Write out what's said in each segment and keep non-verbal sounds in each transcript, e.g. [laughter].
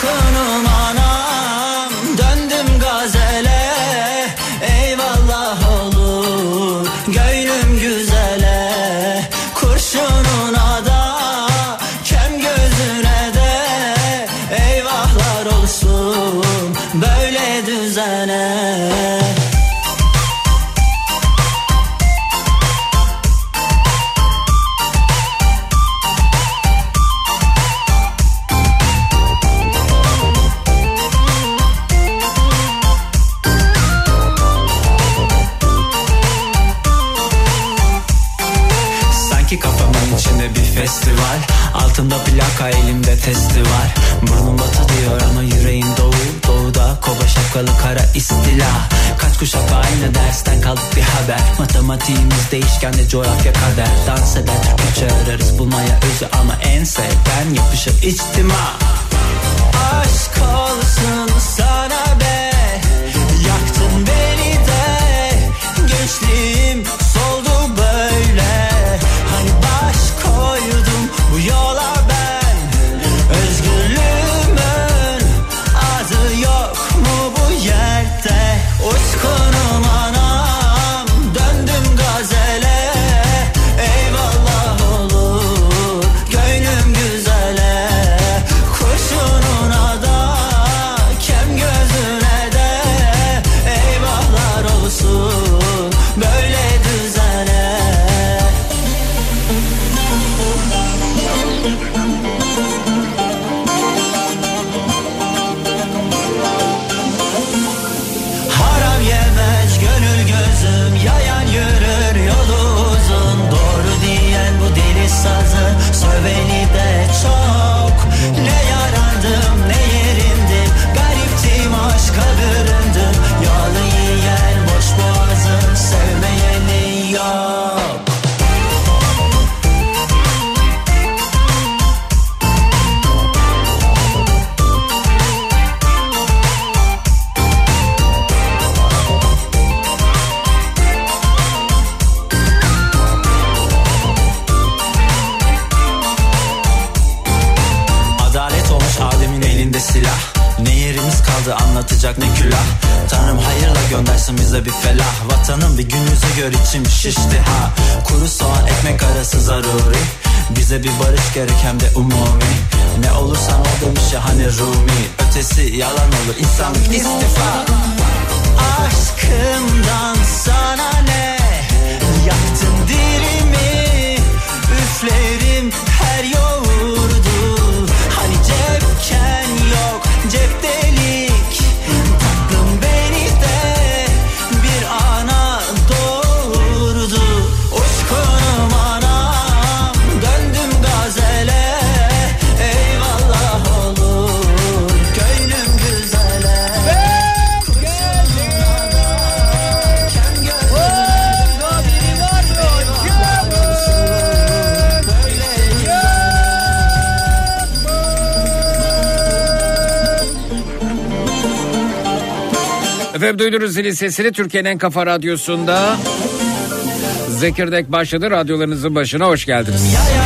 Konu testi var. Burnum batı diyor ama yüreğim doğu. Doğuda kova şapkalı kara istila. Kaç kuşak aynı dersten kaldık bir haber. Matematiğimiz değişkenle coğrafya kader. Dans eder Türkçe ararız bulmaya özü. Ama en sevden yapışır içtima. Aşk olsun gerek hem de Efendim duydunuz zilin sesini Türkiye'nin en kafa radyosunda. Zekirdek başladı radyolarınızın başına hoş geldiniz. Yayan yürür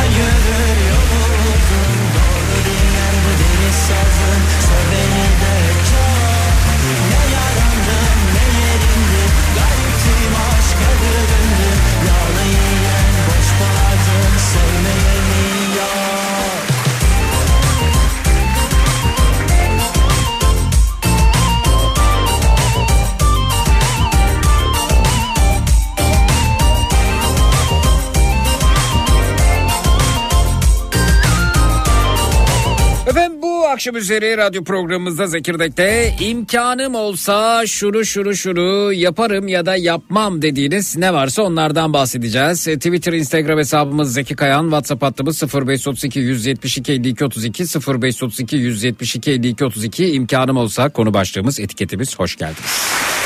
akşam üzeri radyo programımızda Zekirdek'te imkanım olsa şunu şunu şunu yaparım ya da yapmam dediğiniz ne varsa onlardan bahsedeceğiz. E, Twitter, Instagram hesabımız Zeki Kayan, WhatsApp hattımız 0532 172 52 32 0532 172 52 32 imkanım olsa konu başlığımız etiketimiz hoş geldiniz.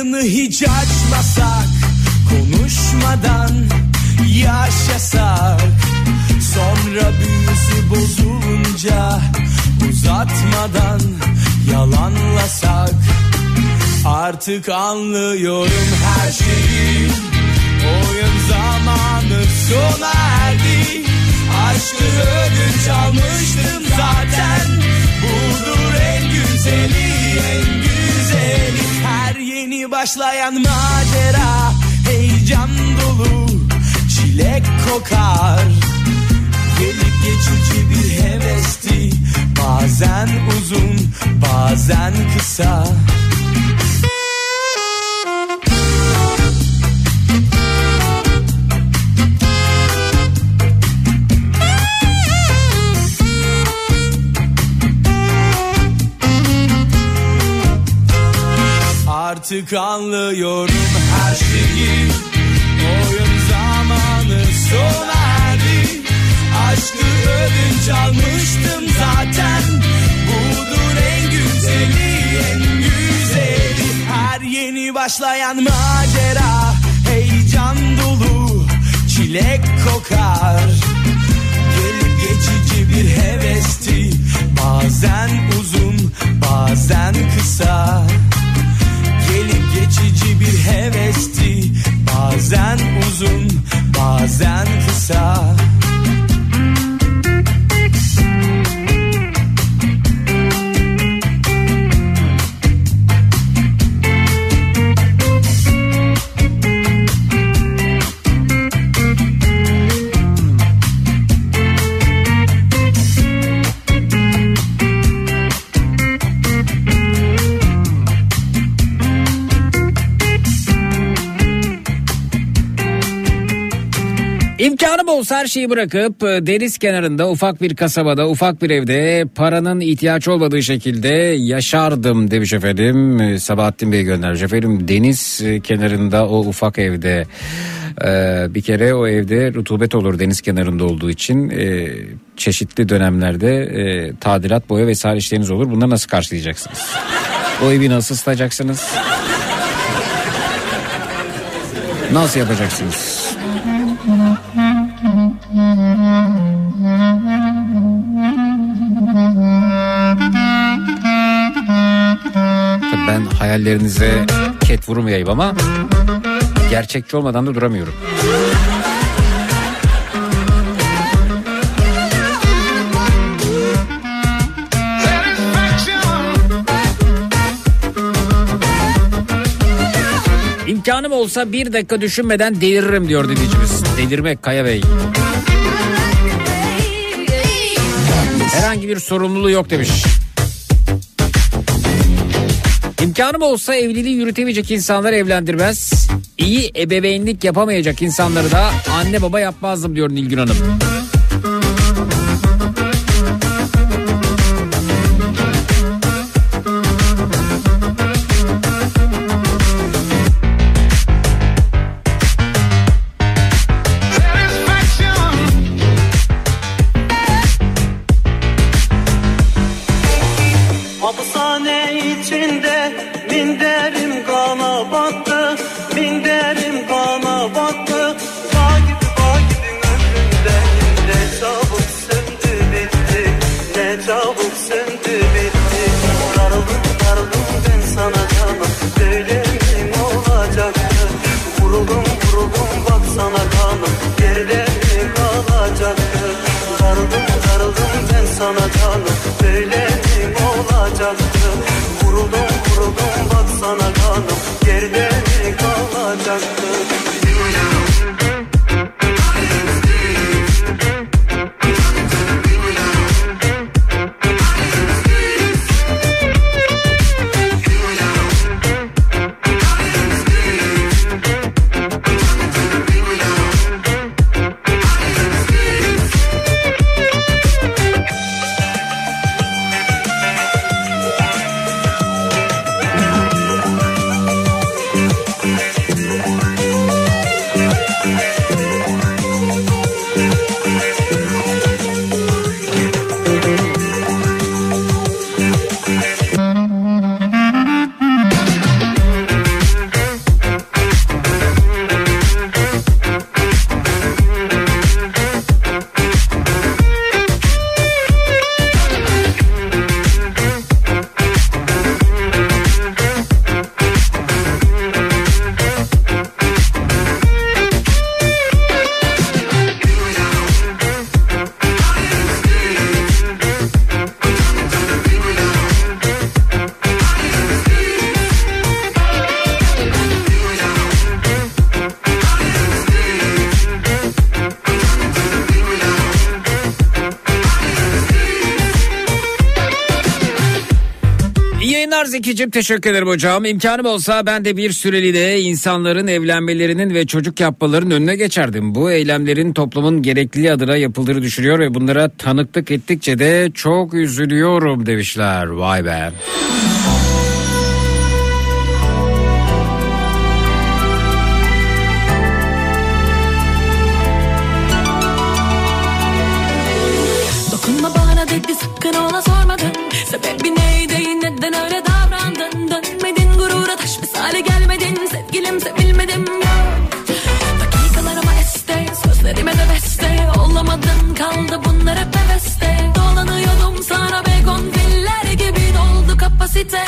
Olayını hiç açmasak Konuşmadan yaşasak. Sonra büyüsü bozulunca Uzatmadan yalanlasak. Artık anlıyorum her şeyi. Oyun zamanı sona erdi. Aşkı ödünç almıştım zaten. Budur en güzeli en güzeli başlayan macera Heyecan dolu çilek kokar. Gelip geçici bir hevesti Bazen uzun bazen kısa Artık anlıyorum her şeyi. Oyun zamanı sona erdi Aşkı ödünç almıştım zaten. Budur en güzeli en güzeli. Her yeni başlayan macera Heyecan dolu çilek kokar. Gelip geçici bir hevesti Bazen uzun bazen kısa geçici bir hevesti. Bazen uzun bazen kısa İmkanım olsa her şeyi bırakıp e, deniz kenarında ufak bir kasabada ufak bir evde paranın ihtiyaç olmadığı şekilde yaşardım demiş efendim. E, Sabahattin Bey göndermiş efendim deniz e, kenarında o ufak evde e, bir kere o evde rutubet olur deniz kenarında olduğu için e, çeşitli dönemlerde e, tadilat boya vesaire işleriniz olur bunları nasıl karşılayacaksınız? O evi nasıl ısıtacaksınız? Nasıl yapacaksınız? Hayallerinize ket vurmayayım ama gerçekçi olmadan da duramıyorum. İmkanım olsa bir dakika düşünmeden deliririm diyor dinleyicimiz. Delirmek Kaya Bey. Herhangi bir sorumluluğu yok demiş. İmkanım olsa evliliği yürütemeyecek insanları evlendirmez. İyi ebeveynlik yapamayacak insanları da anne baba yapmazdım diyor Nilgün Hanım. Zeki'cim teşekkür ederim hocam. İmkanım olsa ben de bir süreliğine insanların evlenmelerinin ve çocuk yapmalarının önüne geçerdim. Bu eylemlerin toplumun gerekli adına yapıldığını düşünüyor ve bunlara tanıklık ettikçe de çok üzülüyorum demişler. Vay be. Adın kaldı bunlar hep heveste. Dolanıyordum sana begon filler gibi doldu kapasite.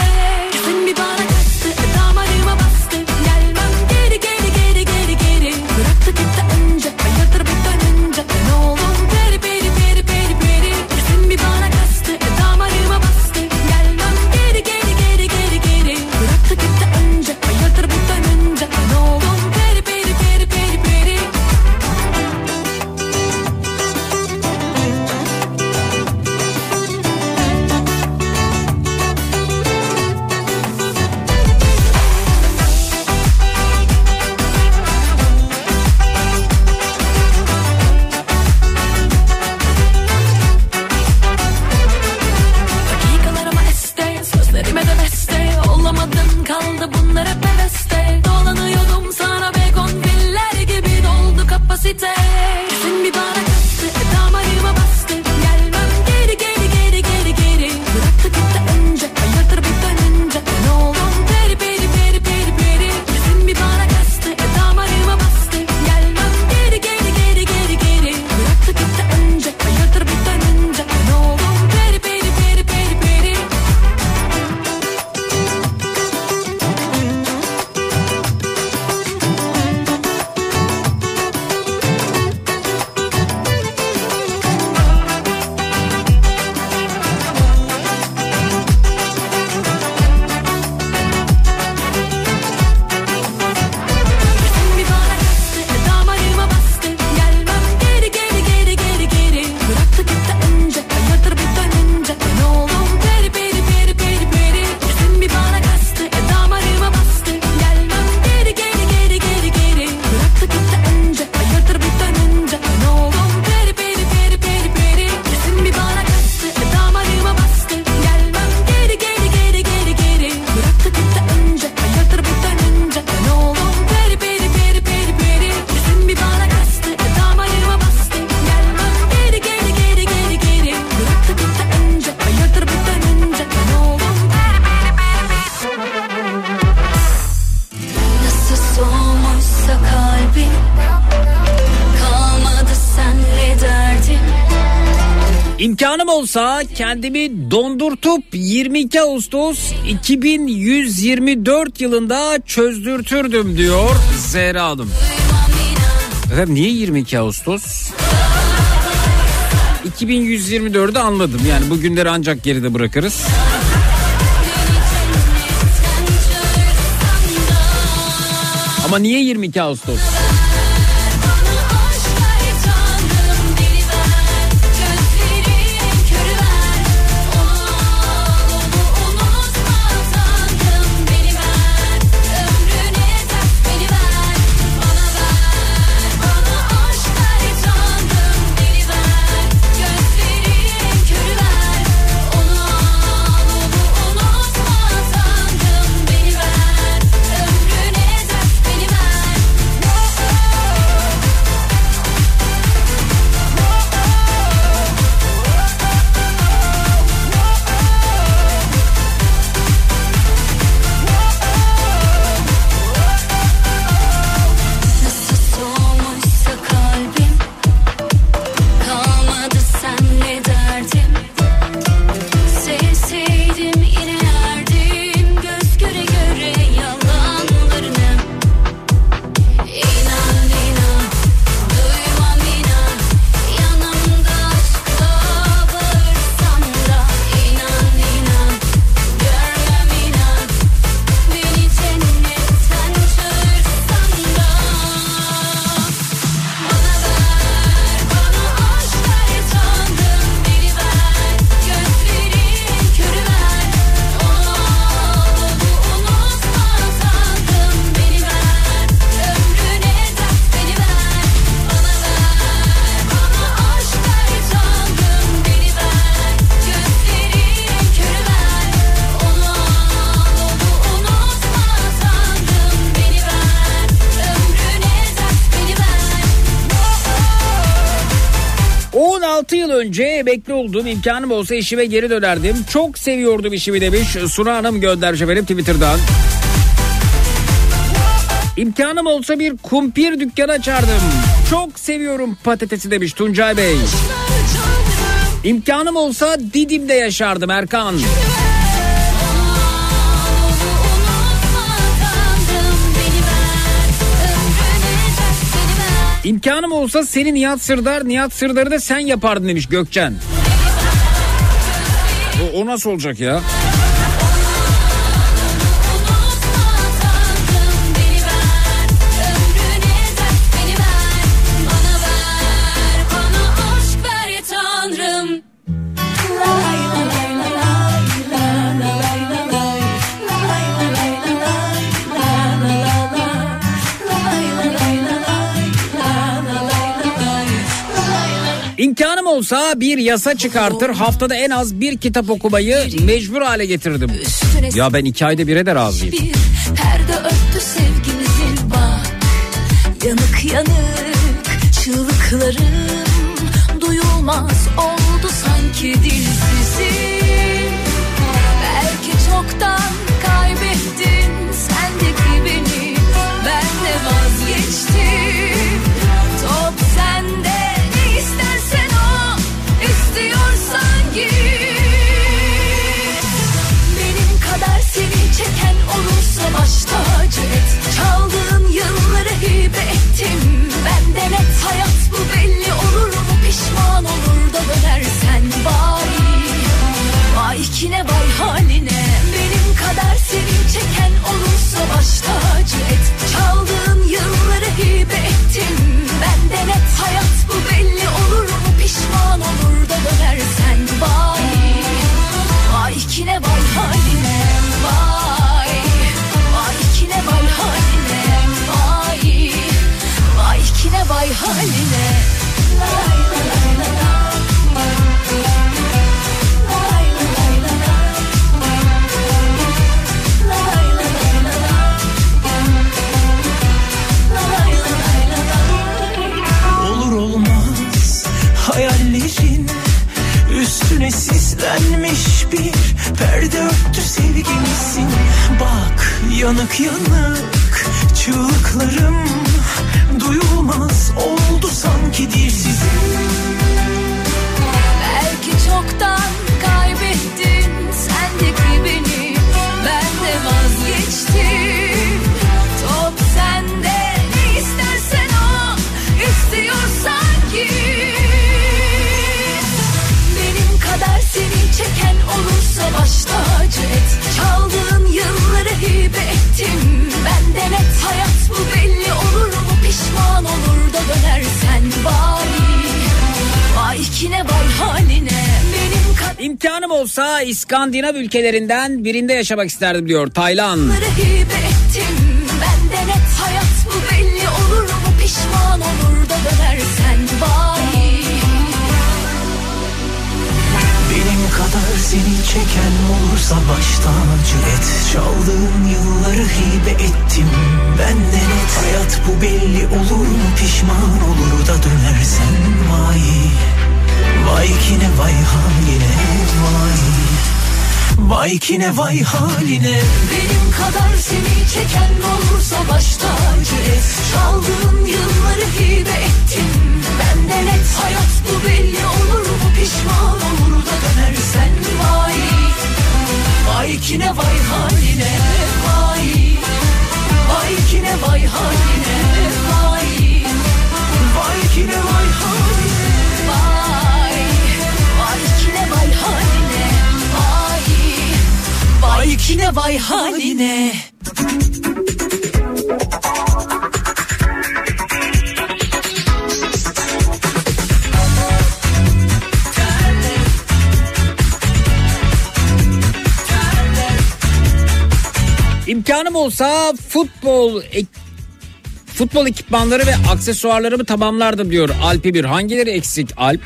it Oysa kendimi dondurtup 22 Ağustos 2124 yılında çözdürtürdüm diyor Zehra Hanım. Efendim niye 22 Ağustos? 2124'ü anladım. Yani bugünleri ancak geride bırakırız. Ama niye 22 Ağustos? Önce emekli olduğum imkanım olsa işime geri dönerdim. Çok seviyordum işimi demiş. Suna Hanım göndermiş efendim Twitter'dan. İmkanım olsa bir kumpir dükkanı açardım. Çok seviyorum patatesi demiş Tuncay Bey. İmkanım olsa Didim'de yaşardım Erkan. İmkanım olsa seni Nihat Sırdar, Nihat Sırdar'ı da sen yapardın demiş Gökçen. O, o nasıl olacak ya? İmkanım olsa bir yasa çıkartır haftada en az bir kitap okumayı mecbur hale getirdim. Ya ben iki ayda bire de razıyım. perde örttü sevgimizin bak Yanık yanık çığlıklarım duyulmaz oldu sanki dilsizim Belki çoktan olursa baş tacı et Çaldığın yılları hibe ettim Ben de net hayat bu belli olur mu? Pişman olur da dönersen vay Vay kine vay haline. Benim kadar seni çeken olursa baş tacı et Çaldığın yılları hibe ettim Ben de net hayat bu belli olur mu? Pişman olur da dönersen vay Vay kine vay haline. Vay la lay. Olur olmaz hayallerin Üstüne sislenmiş bir perde örttü sevgimizin Bak yanık yanık çığlıklarım Duyulmaz oldu sanki dilsizim Belki çoktan kaybettin sendeki beni Ben de vazgeçtim. Top sende ne istersen o istiyorsan git Benim kadar seni çeken olursa baş tacı et. Çaldığın yılları hibe ettim. Ben de net hayat bu belli olur da dönersen vay Vay kine vay haline benim kadınları İmkanım olsa İskandinav ülkelerinden birinde yaşamak isterdim diyor Taylan. Çeken olursa baştan acı et Çaldığın yılları hibe ettim Ben de net. Hayat bu belli olur mu? Pişman olur da dönersen vay. Vay kine vay haline vay Vay kine vay haline. Benim kadar seni çeken olursa baş tacı et. Çaldığın yılları hibe ettim Ben de net hayat bu belli olur mu? Pişman olur da dönersen vay. Vay kine vay haline vay. Vay kine vay haline vay. Vay kine vay haline Vay kine vay haline İmkanım olsa futbol ek- futbol ekipmanları ve aksesuarlarımı tamamlardım diyor Alpi bir. Hangileri eksik Alp?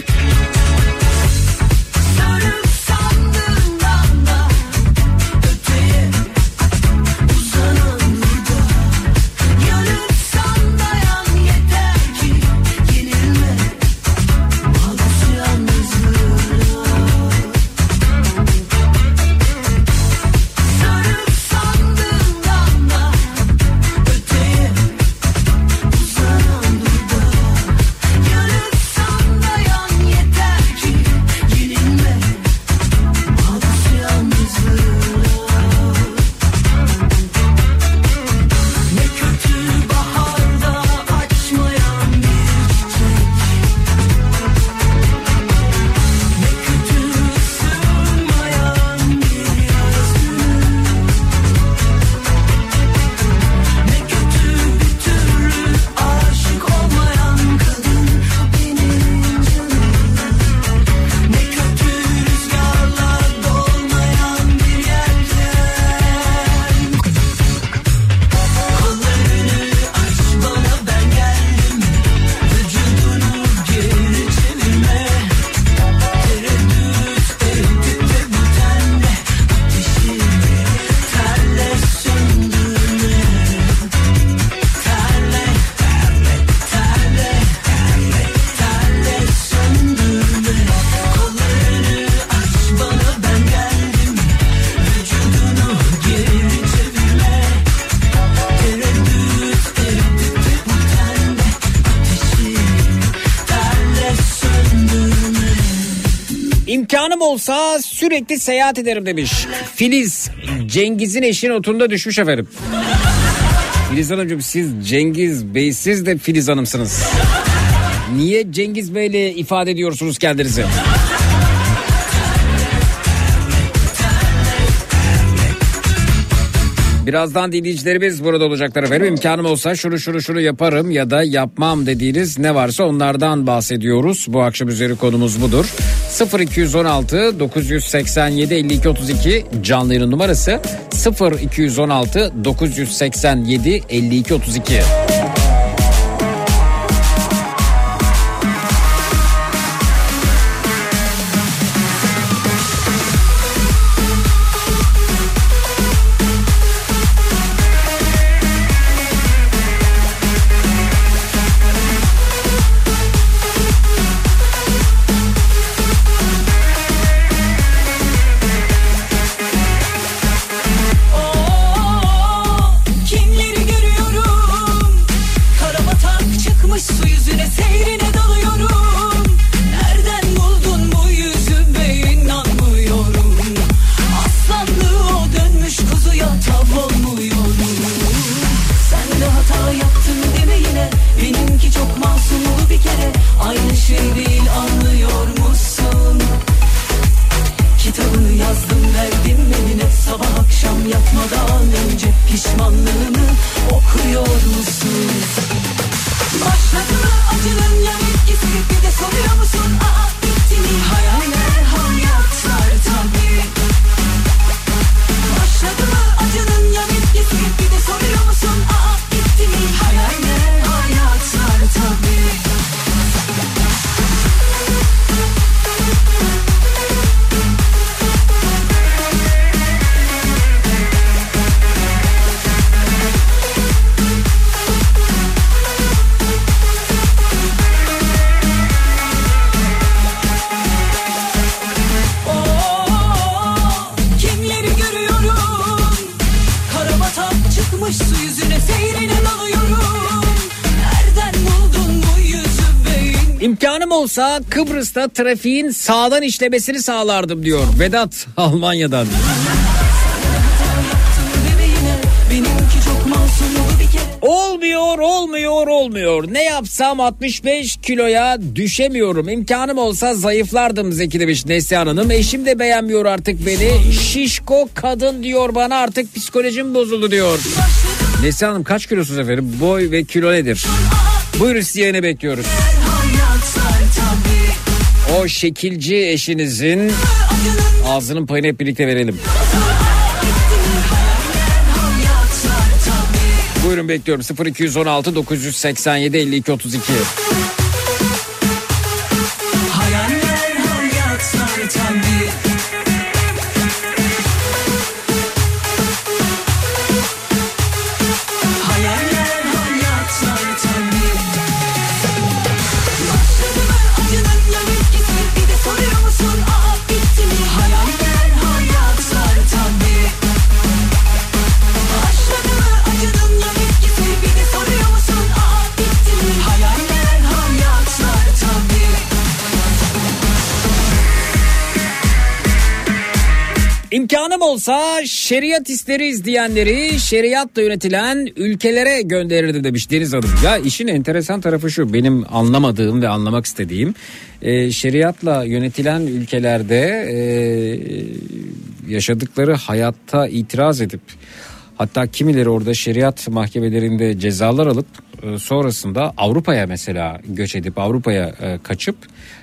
Olsa sürekli seyahat ederim demiş. Filiz Cengiz'in eşi notunda düşmüş efendim. Filiz Hanımcığım siz Cengiz Bey siz de Filiz Hanım'sınız. Niye Cengiz Bey'le ifade ediyorsunuz kendinizi? Birazdan dinleyicilerimiz burada olacaklar efendim. İmkanım olsa şunu şunu şunu yaparım ya da yapmam dediğiniz ne varsa onlardan bahsediyoruz. Bu akşam üzeri konumuz budur. 0216 987 52 32 canlı yayın numarası 0216 987 52 32. olsa Kıbrıs'ta trafiğin sağdan işlemesini sağlardım diyor Vedat Almanya'dan. Olmuyor, olmuyor, olmuyor. Ne yapsam 65 kiloya düşemiyorum. İmkanım olsa zayıflardım Zeki demiş Neslihan Hanım. Eşim de beğenmiyor artık beni. Şişko kadın diyor bana artık psikolojim bozuldu diyor. Neslihan Hanım kaç kilosunuz efendim? Boy ve kilo nedir? Buyurun sizi yayına bekliyoruz. O şekilci eşinizin ağzının payını hep birlikte verelim. Buyurun bekliyorum 0216 987 52 32. İmkanım olsa şeriat isteriz diyenleri şeriatla yönetilen ülkelere gönderirdi demiş Deniz Hanım. Ya işin enteresan tarafı şu benim anlamadığım ve anlamak istediğim e, şeriatla yönetilen ülkelerde e, yaşadıkları hayatta itiraz edip hatta kimileri orada şeriat mahkemelerinde cezalar alıp e, sonrasında Avrupa'ya mesela göç edip Avrupa'ya e, kaçıp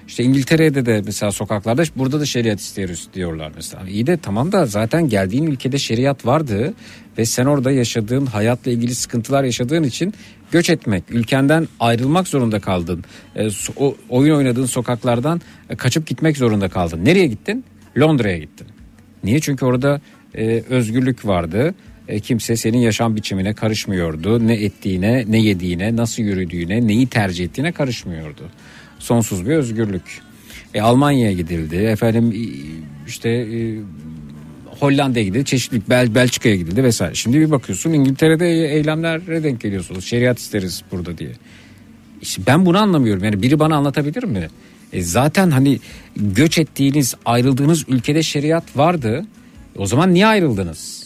işte İngiltere'de de mesela sokaklarda burada da şeriat istiyoruz diyorlar mesela. İyi de tamam da zaten geldiğin ülkede şeriat vardı ve sen orada yaşadığın hayatla ilgili sıkıntılar yaşadığın için göç etmek, ülkenden ayrılmak zorunda kaldın. E, o, oyun oynadığın sokaklardan kaçıp gitmek zorunda kaldın. Nereye gittin? Londra'ya gittin. Niye? Çünkü orada özgürlük vardı. E, kimse senin yaşam biçimine karışmıyordu. Ne ettiğine, ne yediğine, nasıl yürüdüğüne, neyi tercih ettiğine karışmıyordu. Sonsuz bir özgürlük. E, Almanya'ya gidildi. Efendim e, işte e, Hollanda'ya gidildi. Çeşitli Bel Belçika'ya gidildi vesaire. Şimdi bir bakıyorsun İngiltere'de eylemlere denk geliyorsunuz. Şeriat isteriz burada diye. İşte ben bunu anlamıyorum. Yani biri bana anlatabilir mi? E zaten hani göç ettiğiniz, ayrıldığınız ülkede şeriat vardı. O zaman niye ayrıldınız?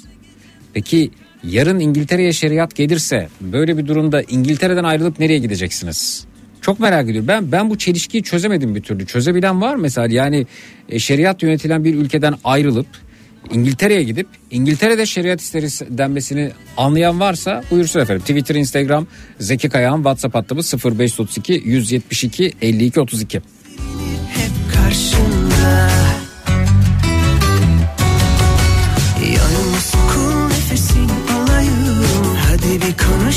Peki yarın İngiltere'ye şeriat gelirse böyle bir durumda İngiltere'den ayrılıp nereye gideceksiniz? Çok merak ediyorum. Ben ben bu çelişkiyi çözemedim bir türlü. Çözebilen var mesela? Yani e, şeriat yönetilen bir ülkeden ayrılıp İngiltere'ye gidip İngiltere'de şeriat isteriz denmesini anlayan varsa buyursun efendim. Twitter, Instagram, Zeki Kayağan, WhatsApp hattımız 0532 172 52 32. hep karşında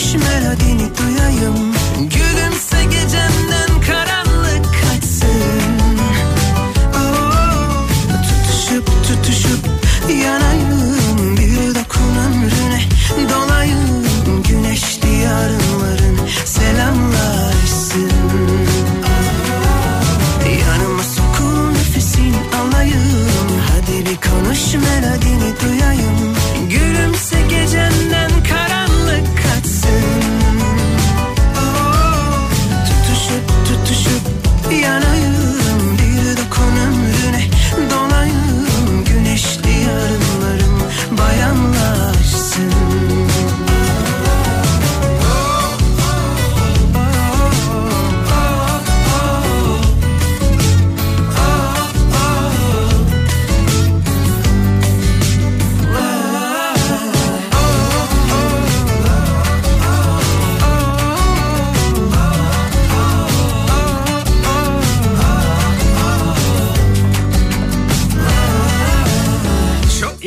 konuş melodini duyayım. Gülümse gecemden karanlık kaçsın. Oh, Tutuşup tutuşup yanayım. Bir dokun ömrüne dolayım. Güneşli yarınların selamlarsın Yanıma sokul nefesin alayım. Hadi bir konuş melodini duyayım. Gülümse gecenden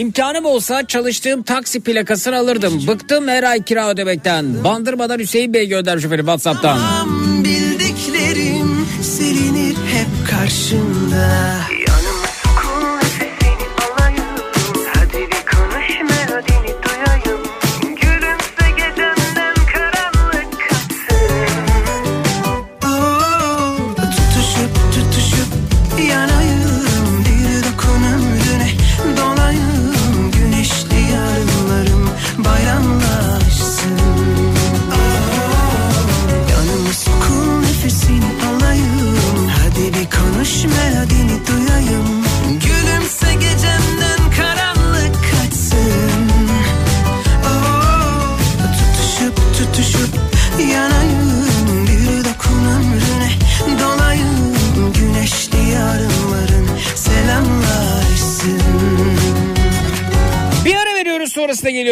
İmkanım olsa çalıştığım taksi plakasını alırdım. Bıktım her ay kira ödemekten. Bandırmadan Hüseyin Bey göndermiş efendim Whatsapp'tan. Bildiklerim silinir hep karşında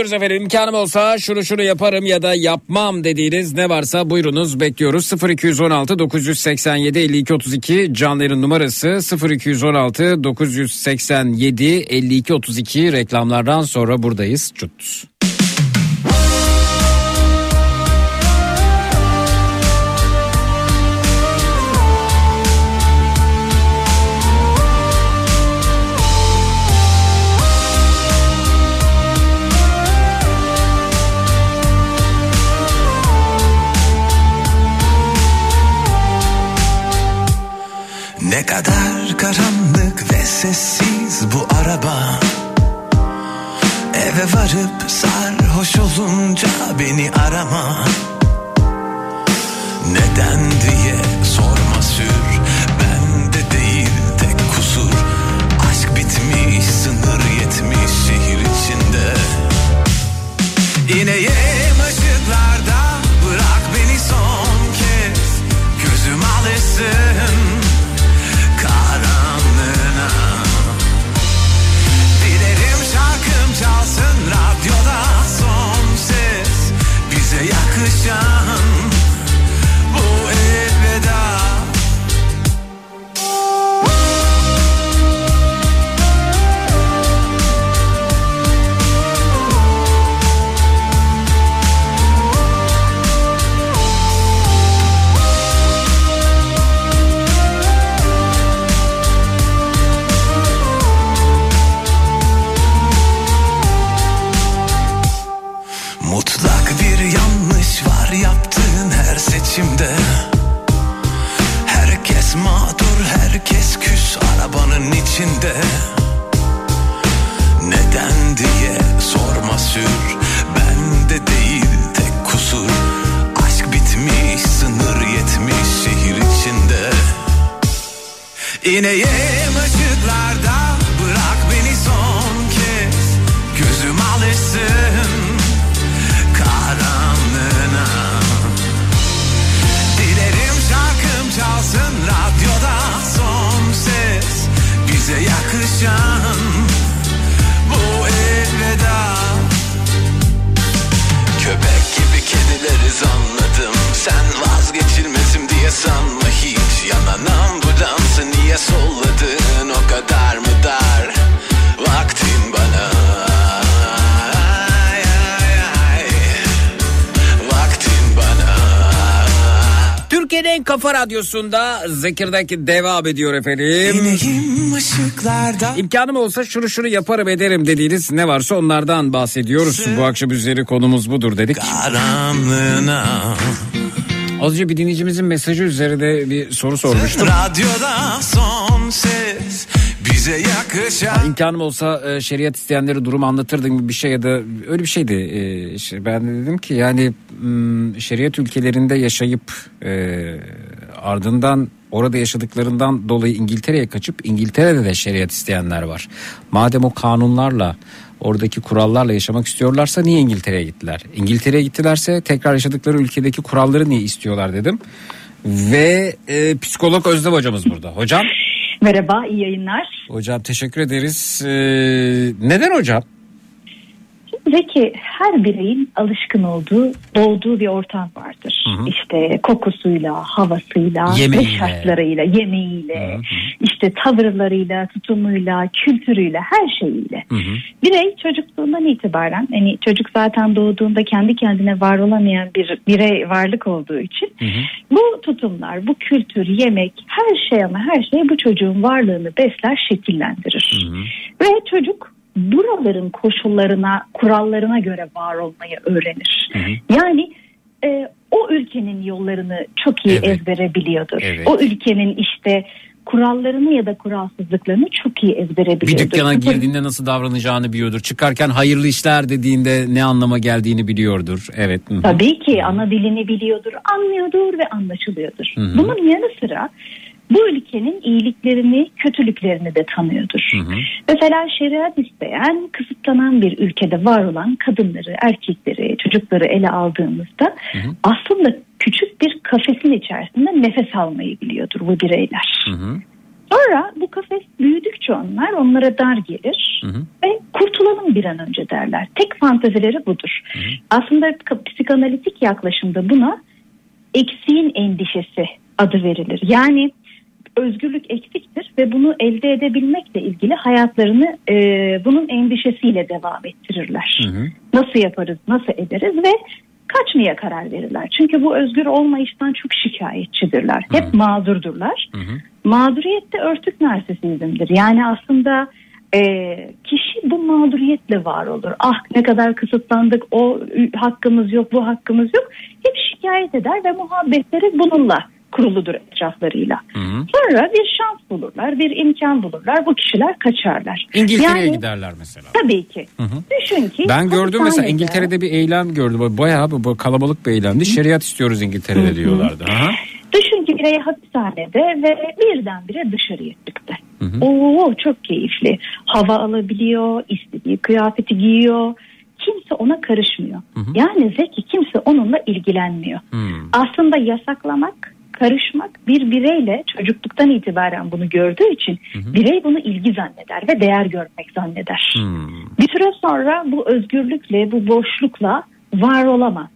geliyoruz efendim. İmkanım olsa şunu şunu yaparım ya da yapmam dediğiniz ne varsa buyurunuz bekliyoruz. 0216 987 52 32 canların numarası 0216 987 52 32 reklamlardan sonra buradayız. Çut. Ne kadar karanlık ve sessiz bu araba. Eve varıp sarhoş olunca beni arama. Neden diye sorma sür Bende değil tek kusur. Aşk bitmiş sınır yetmiş şehir içinde. İneyim her seçimde Herkes mağdur, herkes küs arabanın içinde. Neden diye sorma sür Bende değil tek kusur. Aşk bitmiş, sınır yetmiş şehir içinde. İneyim yakışan bu elveda. Köpek gibi kedileriz anladım Sen vazgeçilmezim diye sanma hiç. Yanan ambulansı niye solladın? O kadar mı dar? Vaktin En kafa radyosunda Zekirdek devam ediyor efendim. İmkanım olsa şunu şunu yaparım ederim dediğiniz ne varsa onlardan bahsediyoruz. Bu akşam üzeri konumuz budur dedik. karanlığına Az önce bir dinleyicimizin mesajı üzerinde bir soru sormuştum. Radyoda son ses bize yakışan İmkanım olsa e, şeriat isteyenlere durum anlatırdım bir şey ya da öyle bir şeydi. E, işte ben de dedim ki yani şeriat ülkelerinde yaşayıp e, ardından orada yaşadıklarından dolayı İngiltere'ye kaçıp İngiltere'de de şeriat isteyenler var. Madem o kanunlarla oradaki kurallarla yaşamak istiyorlarsa niye İngiltere'ye gittiler? İngiltere'ye gittilerse tekrar yaşadıkları ülkedeki kuralları niye istiyorlar dedim. Ve e, psikolog Özlem hocamız burada. Hocam Merhaba, iyi yayınlar. Hocam teşekkür ederiz. Ee, neden hocam? Zeki, her bireyin alışkın olduğu, doğduğu bir ortam vardır. İşte kokusuyla, havasıyla, Yemeğiyle. ve şartlarıyla, yemeğiyle, işte tavırlarıyla, tutumuyla, kültürüyle, her şeyiyle. Birey çocukluğundan itibaren, hani çocuk zaten doğduğunda kendi kendine var olamayan bir birey varlık olduğu için bu tutumlar, bu kültür, yemek, her şey ama her şey bu çocuğun varlığını besler, şekillendirir. Ve çocuk buraların koşullarına, kurallarına göre var olmayı öğrenir. Yani e, o ülkenin yollarını çok iyi Evet. ezbere biliyordur. Evet. O ülkenin işte kurallarını ya da kuralsızlıklarını çok iyi ezbere Bir biliyordur. dükkana Sıfır- girdiğinde nasıl davranacağını biliyordur. Çıkarken hayırlı işler dediğinde ne anlama geldiğini biliyordur. Evet. hı hı. Tabii ki ana dilini biliyordur, anlıyordur ve anlaşılıyordur. Bunun yanı sıra bu ülkenin iyiliklerini, kötülüklerini de tanıyordur. Mesela şeriat isteyen, kısıtlanan bir ülkede var olan kadınları, erkekleri, çocukları ele aldığımızda aslında küçük bir kafesin içerisinde nefes almayı biliyordur bu bireyler. Sonra bu kafes büyüdükçe onlar onlara dar gelir ve kurtulalım bir an önce derler. Tek fantazileri budur. Aslında k- psikanalitik yaklaşımda buna eksiğin endişesi adı verilir. Yani özgürlük eksiktir ve bunu elde edebilmekle ilgili hayatlarını e, bunun endişesiyle devam ettirirler. Nasıl yaparız, nasıl ederiz ve kaçmaya karar verirler. Çünkü bu özgür olmayıştan çok şikayetçidirler. Hep mağdurdurlar. Mağduriyet de örtük narsisizmdir. Yani aslında e, kişi bu mağduriyetle var olur. Ah ne kadar kısıtlandık, o hakkımız yok, bu hakkımız yok. Hep şikayet eder ve muhabbetleri bununla kuruludur etraflarıyla. Sonra bir şans bulurlar, bir imkan bulurlar. Bu kişiler kaçarlar. İngiltere'ye Yani giderler mesela. Tabii ki. Düşün ki Ben gördüm mesela İngiltere'de bir eylem gördüm. Bayağı bu- kalabalık bir eylemdi. Şeriat istiyoruz İngiltere'de diyorlardı. Aha. Düşün ki birey hapishanede ve birdenbire dışarıya çıktı. Oo çok keyifli. Hava alabiliyor, istediği kıyafeti giyiyor. Kimse ona karışmıyor. Yani Zeki kimse onunla ilgilenmiyor. Aslında yasaklamak, karışmak bir bireyle çocukluktan itibaren bunu gördüğü için birey bunu ilgi zanneder ve değer görmek zanneder. Bir süre sonra bu özgürlükle, bu boşlukla var olamaz.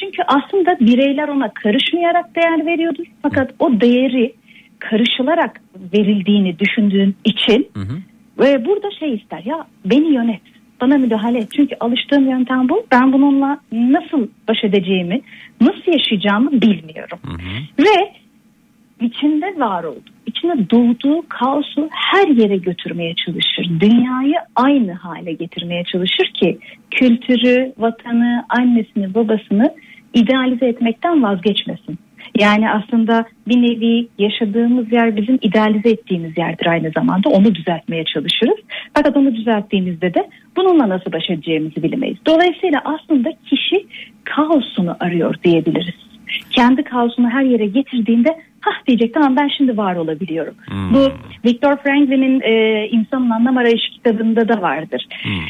Çünkü aslında bireyler ona karışmayarak değer veriyordur. Fakat o değeri karışılarak verildiğini düşündüğün için ve burada şey ister ya beni yönet bana müdahale et. Çünkü alıştığım yöntem bu. Ben bununla nasıl baş edeceğimi, nasıl yaşayacağımı bilmiyorum. Ve içinde var oldu. İçine doğduğu kaosu her yere götürmeye çalışır. Dünyayı aynı hale getirmeye çalışır ki kültürü, vatanı, annesini, babasını idealize etmekten vazgeçmesin. Yani aslında bir nevi yaşadığımız yer bizim idealize ettiğimiz yerdir aynı zamanda. Onu düzeltmeye çalışırız. Fakat onu düzelttiğimizde de bununla nasıl baş edeceğimizi bilemeyiz. Dolayısıyla aslında kişi kaosunu arıyor diyebiliriz. Kendi kaosunu her yere getirdiğinde hah diyecek tamam ben şimdi var olabiliyorum. Bu Viktor Franklin'in e, İnsanın Anlam Arayışı kitabında da vardır.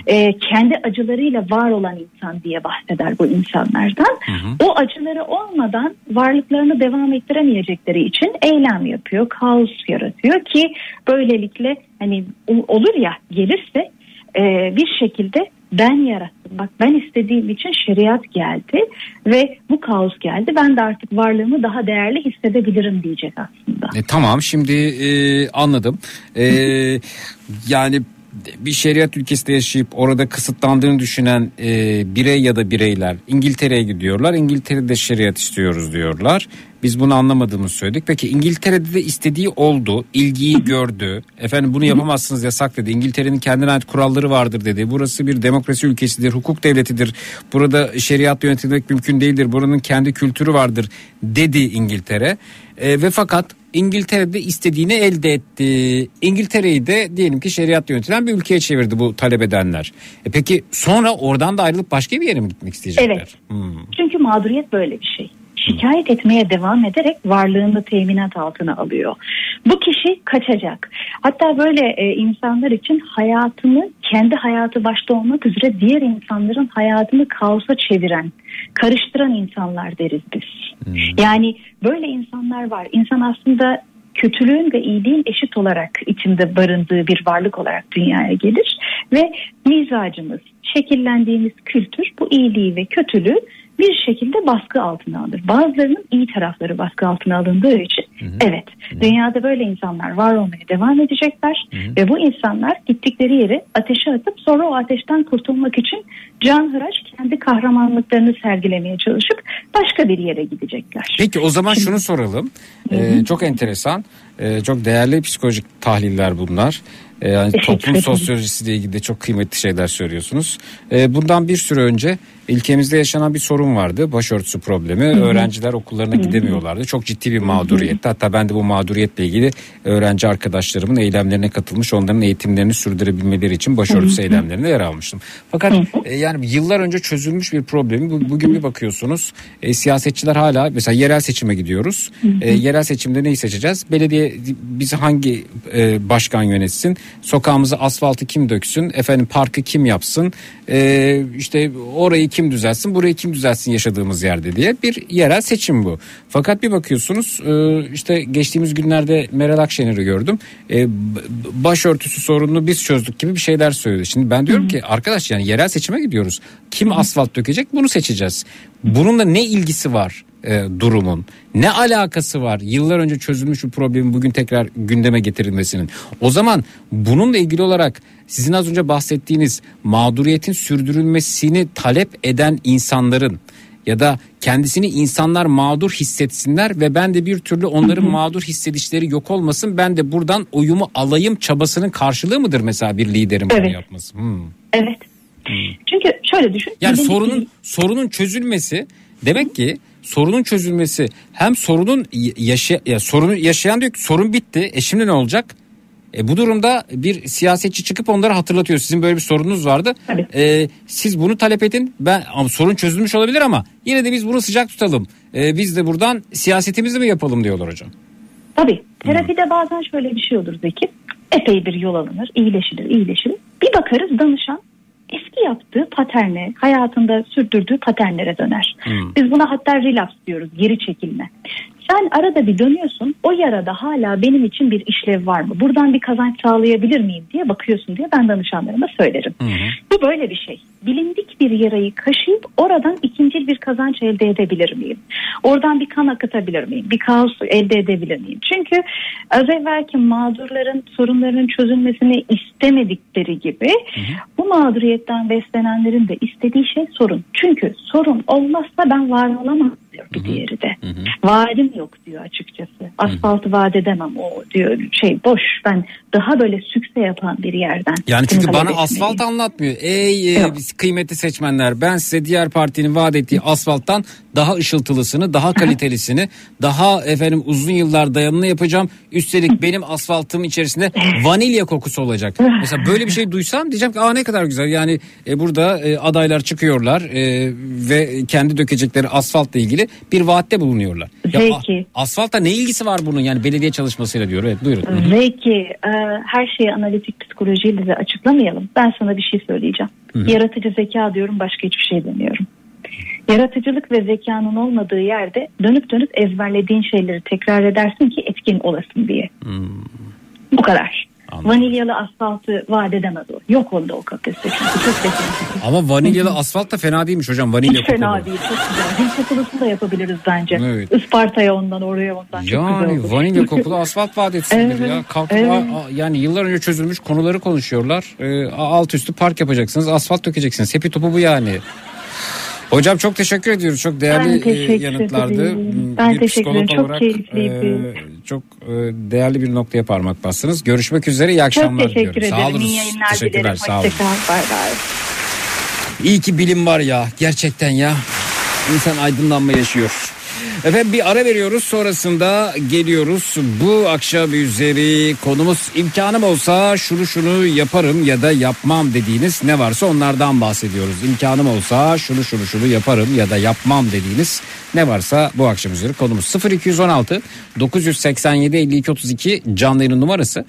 E, kendi acılarıyla var olan insan diye bahseder bu insanlardan. O acıları olmadan varlıklarını devam ettiremeyecekleri için eylem yapıyor, kaos yaratıyor ki böylelikle hani olur ya gelirse e, bir şekilde ben yarattım. Bak ben istediğim için şeriat geldi ve bu kaos geldi. Ben de artık varlığımı daha değerli hissedebilirim diyecek aslında. E, tamam şimdi e, anladım. E, [laughs] yani bir şeriat ülkesinde yaşayıp orada kısıtlandığını düşünen e, birey ya da bireyler İngiltere'ye gidiyorlar. İngiltere'de şeriat istiyoruz diyorlar. Biz bunu anlamadığımızı söyledik. Peki İngiltere'de de istediği oldu, ilgiyi gördü. Efendim bunu yapamazsınız yasak dedi. İngiltere'nin kendine ait kuralları vardır dedi. Burası bir demokrasi ülkesidir, hukuk devletidir. Burada şeriat yönetilmek mümkün değildir. Buranın kendi kültürü vardır dedi İngiltere. E, ve fakat İngiltere'de istediğini elde etti. İngiltere'yi de diyelim ki şeriat yönetilen bir ülkeye çevirdi bu talep edenler. E peki sonra oradan da ayrılıp başka bir yere mi gitmek isteyecekler? Evet. Çünkü mağduriyet böyle bir şey. Şikayet etmeye devam ederek varlığını teminat altına alıyor. Bu kişi kaçacak. Hatta böyle e, insanlar için hayatını kendi hayatı başta olmak üzere diğer insanların hayatını kaosa çeviren, karıştıran insanlar deriz biz. Yani böyle insanlar var. İnsan aslında kötülüğün ve iyiliğin eşit olarak içinde barındığı bir varlık olarak dünyaya gelir ve mizacımız, şekillendiğimiz kültür bu iyiliği ve kötülüğü bir şekilde baskı altına alır. Bazılarının iyi tarafları baskı altına alındığı için evet dünyada böyle insanlar var olmaya devam edecekler ve bu insanlar gittikleri yere ateşe atıp sonra o ateşten kurtulmak için canhıraş kendi kahramanlıklarını sergilemeye çalışıp başka bir yere gidecekler. Peki o zaman şunu soralım. Ee, çok enteresan, ee, çok değerli psikolojik tahliller bunlar. Ee, yani toplum sosyolojisiyle ilgili de çok kıymetli şeyler söylüyorsunuz. Ee, bundan bir süre önce ülkemizde yaşanan bir sorun vardı. Başörtüsü problemi. Öğrenciler okullarına gidemiyorlardı. Çok ciddi bir mağduriyetti. Hatta ben de bu mağduriyetle ilgili öğrenci arkadaşlarımın eylemlerine katılmış, onların eğitimlerini sürdürebilmeleri için başörtüsü eylemlerinde yer almıştım. Fakat e, yani yıllar önce çözülmüş bir problemi bu- bugün bir bakıyorsunuz e, siyasetçiler hala mesela yerel seçime gidiyoruz. E, yerel seçimde neyi seçeceğiz? Belediye bizi hangi e, başkan yönetsin? Sokağımızı asfaltı kim döksün? Efendim parkı kim yapsın? E, işte orayı kim kim düzelsin burayı kim düzelsin yaşadığımız yerde diye bir yerel seçim bu. Fakat bir bakıyorsunuz e, işte geçtiğimiz günlerde Meral Akşener'i gördüm. E, başörtüsü sorununu biz çözdük gibi bir şeyler söyledi. Şimdi ben diyorum ki arkadaş yani yerel seçime gidiyoruz. Kim asfalt dökecek bunu seçeceğiz. Bununla ne ilgisi var? E, durumun ne alakası var yıllar önce çözülmüş bir problemin bugün tekrar gündeme getirilmesinin o zaman bununla ilgili olarak sizin az önce bahsettiğiniz mağduriyetin sürdürülmesini talep eden insanların ya da kendisini insanlar mağdur hissetsinler ve ben de bir türlü onların mağdur hissedişleri yok olmasın ben de buradan oyumu alayım çabasının karşılığı mıdır mesela bir liderin bunu Evet. yapması? Hmm. Evet. Çünkü şöyle düşün. Yani sorunun sorunun çözülmesi demek ki sorunun çözülmesi hem sorunun yaşa ya sorunu yaşayan diyor ki sorun bitti. E şimdi ne olacak? E bu durumda bir siyasetçi çıkıp onlara hatırlatıyor. Sizin böyle bir sorununuz vardı. Tabii. E, siz bunu talep edin. Ben ama sorun çözülmüş olabilir ama yine de biz bunu sıcak tutalım. E, biz de buradan siyasetimizi mi yapalım diyorlar hocam. Tabii. Terapide bazen şöyle bir şey olur Zeki. Epey bir yol alınır. iyileşilir, iyileşilir. Bir bakarız danışan eski yaptığı paterne, hayatında sürdürdüğü paternlere döner. Biz buna hatta relapse diyoruz, geri çekilme. Sen arada bir dönüyorsun, o yarada hala benim için bir işlev var mı? Buradan bir kazanç sağlayabilir miyim diye bakıyorsun diye ben danışanlarıma söylerim. Bu böyle bir şey. Bilindik bir yarayı kaşıyıp oradan ikincil bir kazanç elde edebilir miyim? Oradan bir kan akıtabilir miyim? Bir kaos elde edebilir miyim? Çünkü az evvelki mağdurların sorunlarının çözülmesini istemedikleri gibi bu mağduriyetten beslenenlerin de istediği şey sorun. Çünkü sorun olmazsa ben var olamam diyor bir diğeri de. Vaadim yok diyor açıkçası. Asfaltı vaat edemem o diyor şey boş ben daha böyle sükse yapan bir yerden. Yani çünkü bana etmeliyim. asfalt anlatmıyor. Ey e, kıymetli seçmenler ben size diğer partinin vaat ettiği asfalttan daha ışıltılısını, daha [laughs] kalitelisini, daha efendim uzun yıllar dayanımlı yapacağım. Üstelik benim asfaltım içerisinde vanilya kokusu olacak. Mesela böyle bir şey duysam diyeceğim ki aa ne kadar güzel. Yani e, burada e, adaylar çıkıyorlar e, ve kendi dökecekleri asfaltla ilgili bir vaatte bulunuyorlar. Ya, Peki. asfalta ne ilgisi var bunun yani belediye çalışmasıyla diyor. Evet buyurun. Peki e, her şeyi analitik psikolojiyle de açıklamayalım. Ben sana bir şey söyleyeceğim. Yaratıcı zeka diyorum başka hiçbir şey demiyorum. Yaratıcılık ve zekanın olmadığı yerde dönüp dönüp ezberlediğin şeyleri tekrar edersin ki etkin olasın diye. Bu kadar. Anladım. Vanilyalı asfaltı vaat edemez o. Yok onda o çünkü çok. Ama vanilyalı asfalt da fena değilmiş hocam. Vanilya Hiç fena kokulu. değil çok güzel. Dil kokulusunu da yapabiliriz bence. Evet. Isparta'ya ondan oraya ondan çok güzel Yani olur. vanilya kokulu asfalt vaat etsinler Evet, ya. Kalkıp evet. a- yani yıllar önce çözülmüş konuları konuşuyorlar. A- alt üstü park yapacaksınız, asfalt dökeceksiniz. Hepi topu bu yani. Hocam çok teşekkür ediyoruz. Çok değerli Ben e, yanıtlardı. ederim. Ben Bir teşekkür ederim. Çok olarak, keyifliydi. e, çok e, değerli bir noktaya parmak bastınız. Görüşmek üzere. iyi Çok akşamlar teşekkür diliyorum. ederim. Sağ olun. İyi yayınlar Teşekkürler. dilerim. Sağ olun. Hoşçakal. Bay bay. İyi ki bilim var ya. Gerçekten ya. İnsan aydınlanma yaşıyor. Efendim bir ara veriyoruz sonrasında geliyoruz. Bu akşam üzeri konumuz imkanım olsa şunu şunu yaparım ya da yapmam dediğiniz ne varsa onlardan bahsediyoruz. İmkanım olsa şunu şunu şunu yaparım ya da yapmam dediğiniz ne varsa bu akşam üzeri konumuz 0216 987 52 32 canlı yayının numarası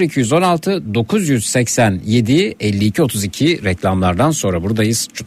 0216 987 52 32 reklamlardan sonra buradayız. Çut.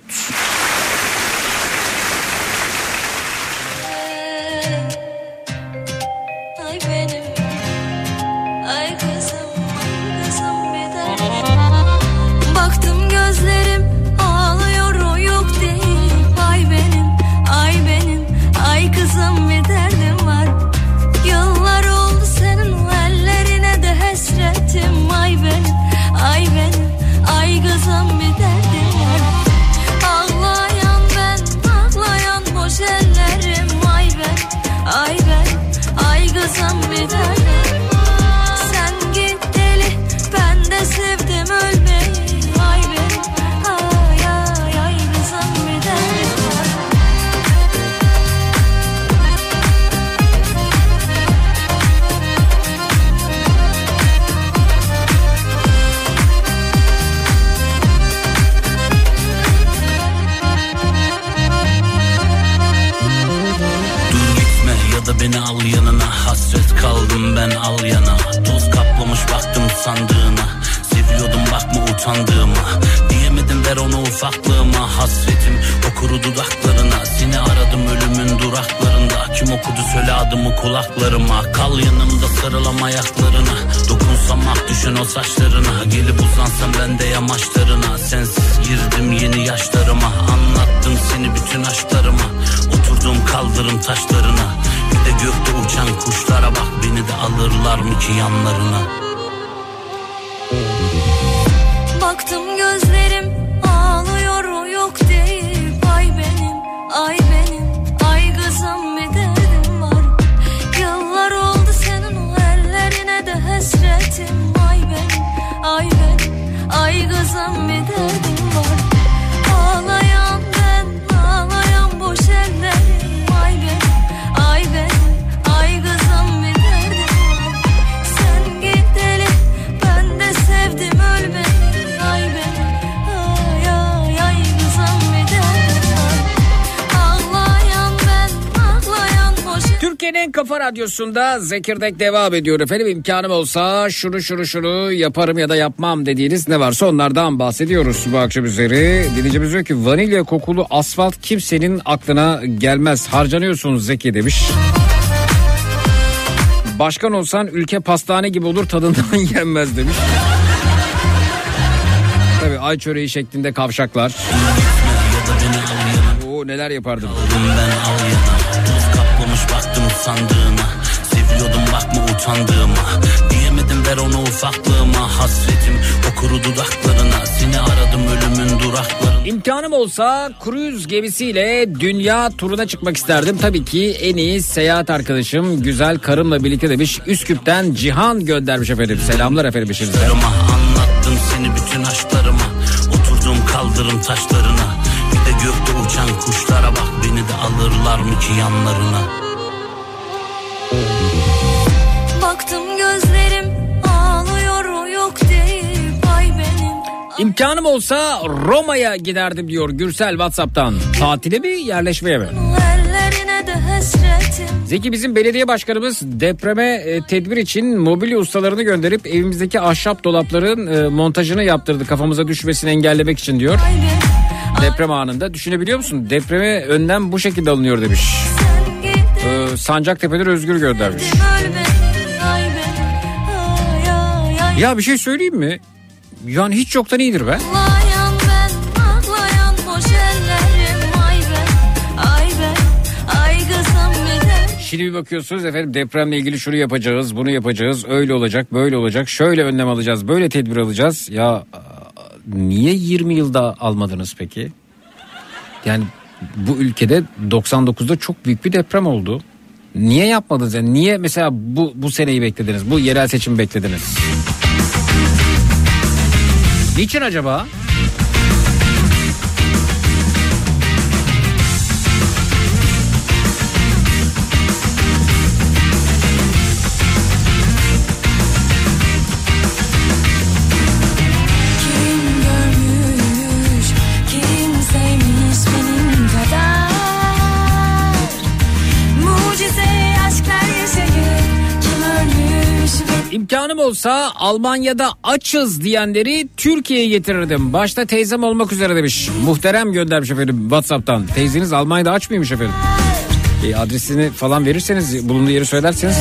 Radyosunda Zekirdek devam ediyor efendim. İmkanım olsa şunu şunu şunu yaparım ya da yapmam dediğiniz ne varsa onlardan bahsediyoruz bu akşam üzeri. Dinleyicimiz diyor ki vanilya kokulu asfalt kimsenin aklına gelmez. Harcanıyorsunuz Zeki demiş. Başkan olsan ülke pastane gibi olur tadından [laughs] yenmez demiş. Tabii ay çöreği şeklinde kavşaklar. Oo neler yapardım. ben al yana Buz kaplamış baktım sandığına utandığıma Diyemedim ver onu ufaklığıma Hasretim o kuru dudaklarına Seni aradım ölümün duraklarına İmkanım olsa kruz gemisiyle dünya turuna çıkmak isterdim. Tabii ki en iyi seyahat arkadaşım güzel karımla birlikte demiş. Üsküp'ten Cihan göndermiş efendim. Selamlar efendim işinize. Anlattım seni bütün aşklarıma Oturdum kaldırım taşlarına Bir de gökte uçan kuşlara bak Beni de alırlar mı ki yanlarına İmkanım olsa Roma'ya giderdim diyor Gürsel Whatsapp'tan. Tatile mi yerleşmeye mi? Zeki bizim belediye başkanımız depreme e, tedbir için mobilya ustalarını gönderip evimizdeki ahşap dolapların e, montajını yaptırdı kafamıza düşmesini engellemek için diyor. Deprem anında düşünebiliyor musun? Depreme önlem bu şekilde alınıyor demiş. Ee, Sancaktepe'den Özgür göndermiş. Ya bir şey söyleyeyim mi? Yani hiç yoktan iyidir be. Ağlayan ben, ağlayan Şimdi bir bakıyorsunuz efendim depremle ilgili şunu yapacağız, bunu yapacağız, öyle olacak, böyle olacak, şöyle önlem alacağız, böyle tedbir alacağız. Ya niye 20 yılda almadınız peki? Yani bu ülkede 99'da çok büyük bir deprem oldu. Niye yapmadınız? Yani niye mesela bu bu seneyi beklediniz? Bu yerel seçimi beklediniz? Niçin acaba? İmkanım olsa Almanya'da açız diyenleri Türkiye'ye getirirdim. Başta teyzem olmak üzere demiş. Muhterem göndermiş efendim Whatsapp'tan. Teyzeniz Almanya'da aç mıymış efendim? E, adresini falan verirseniz bulunduğu yeri söylerseniz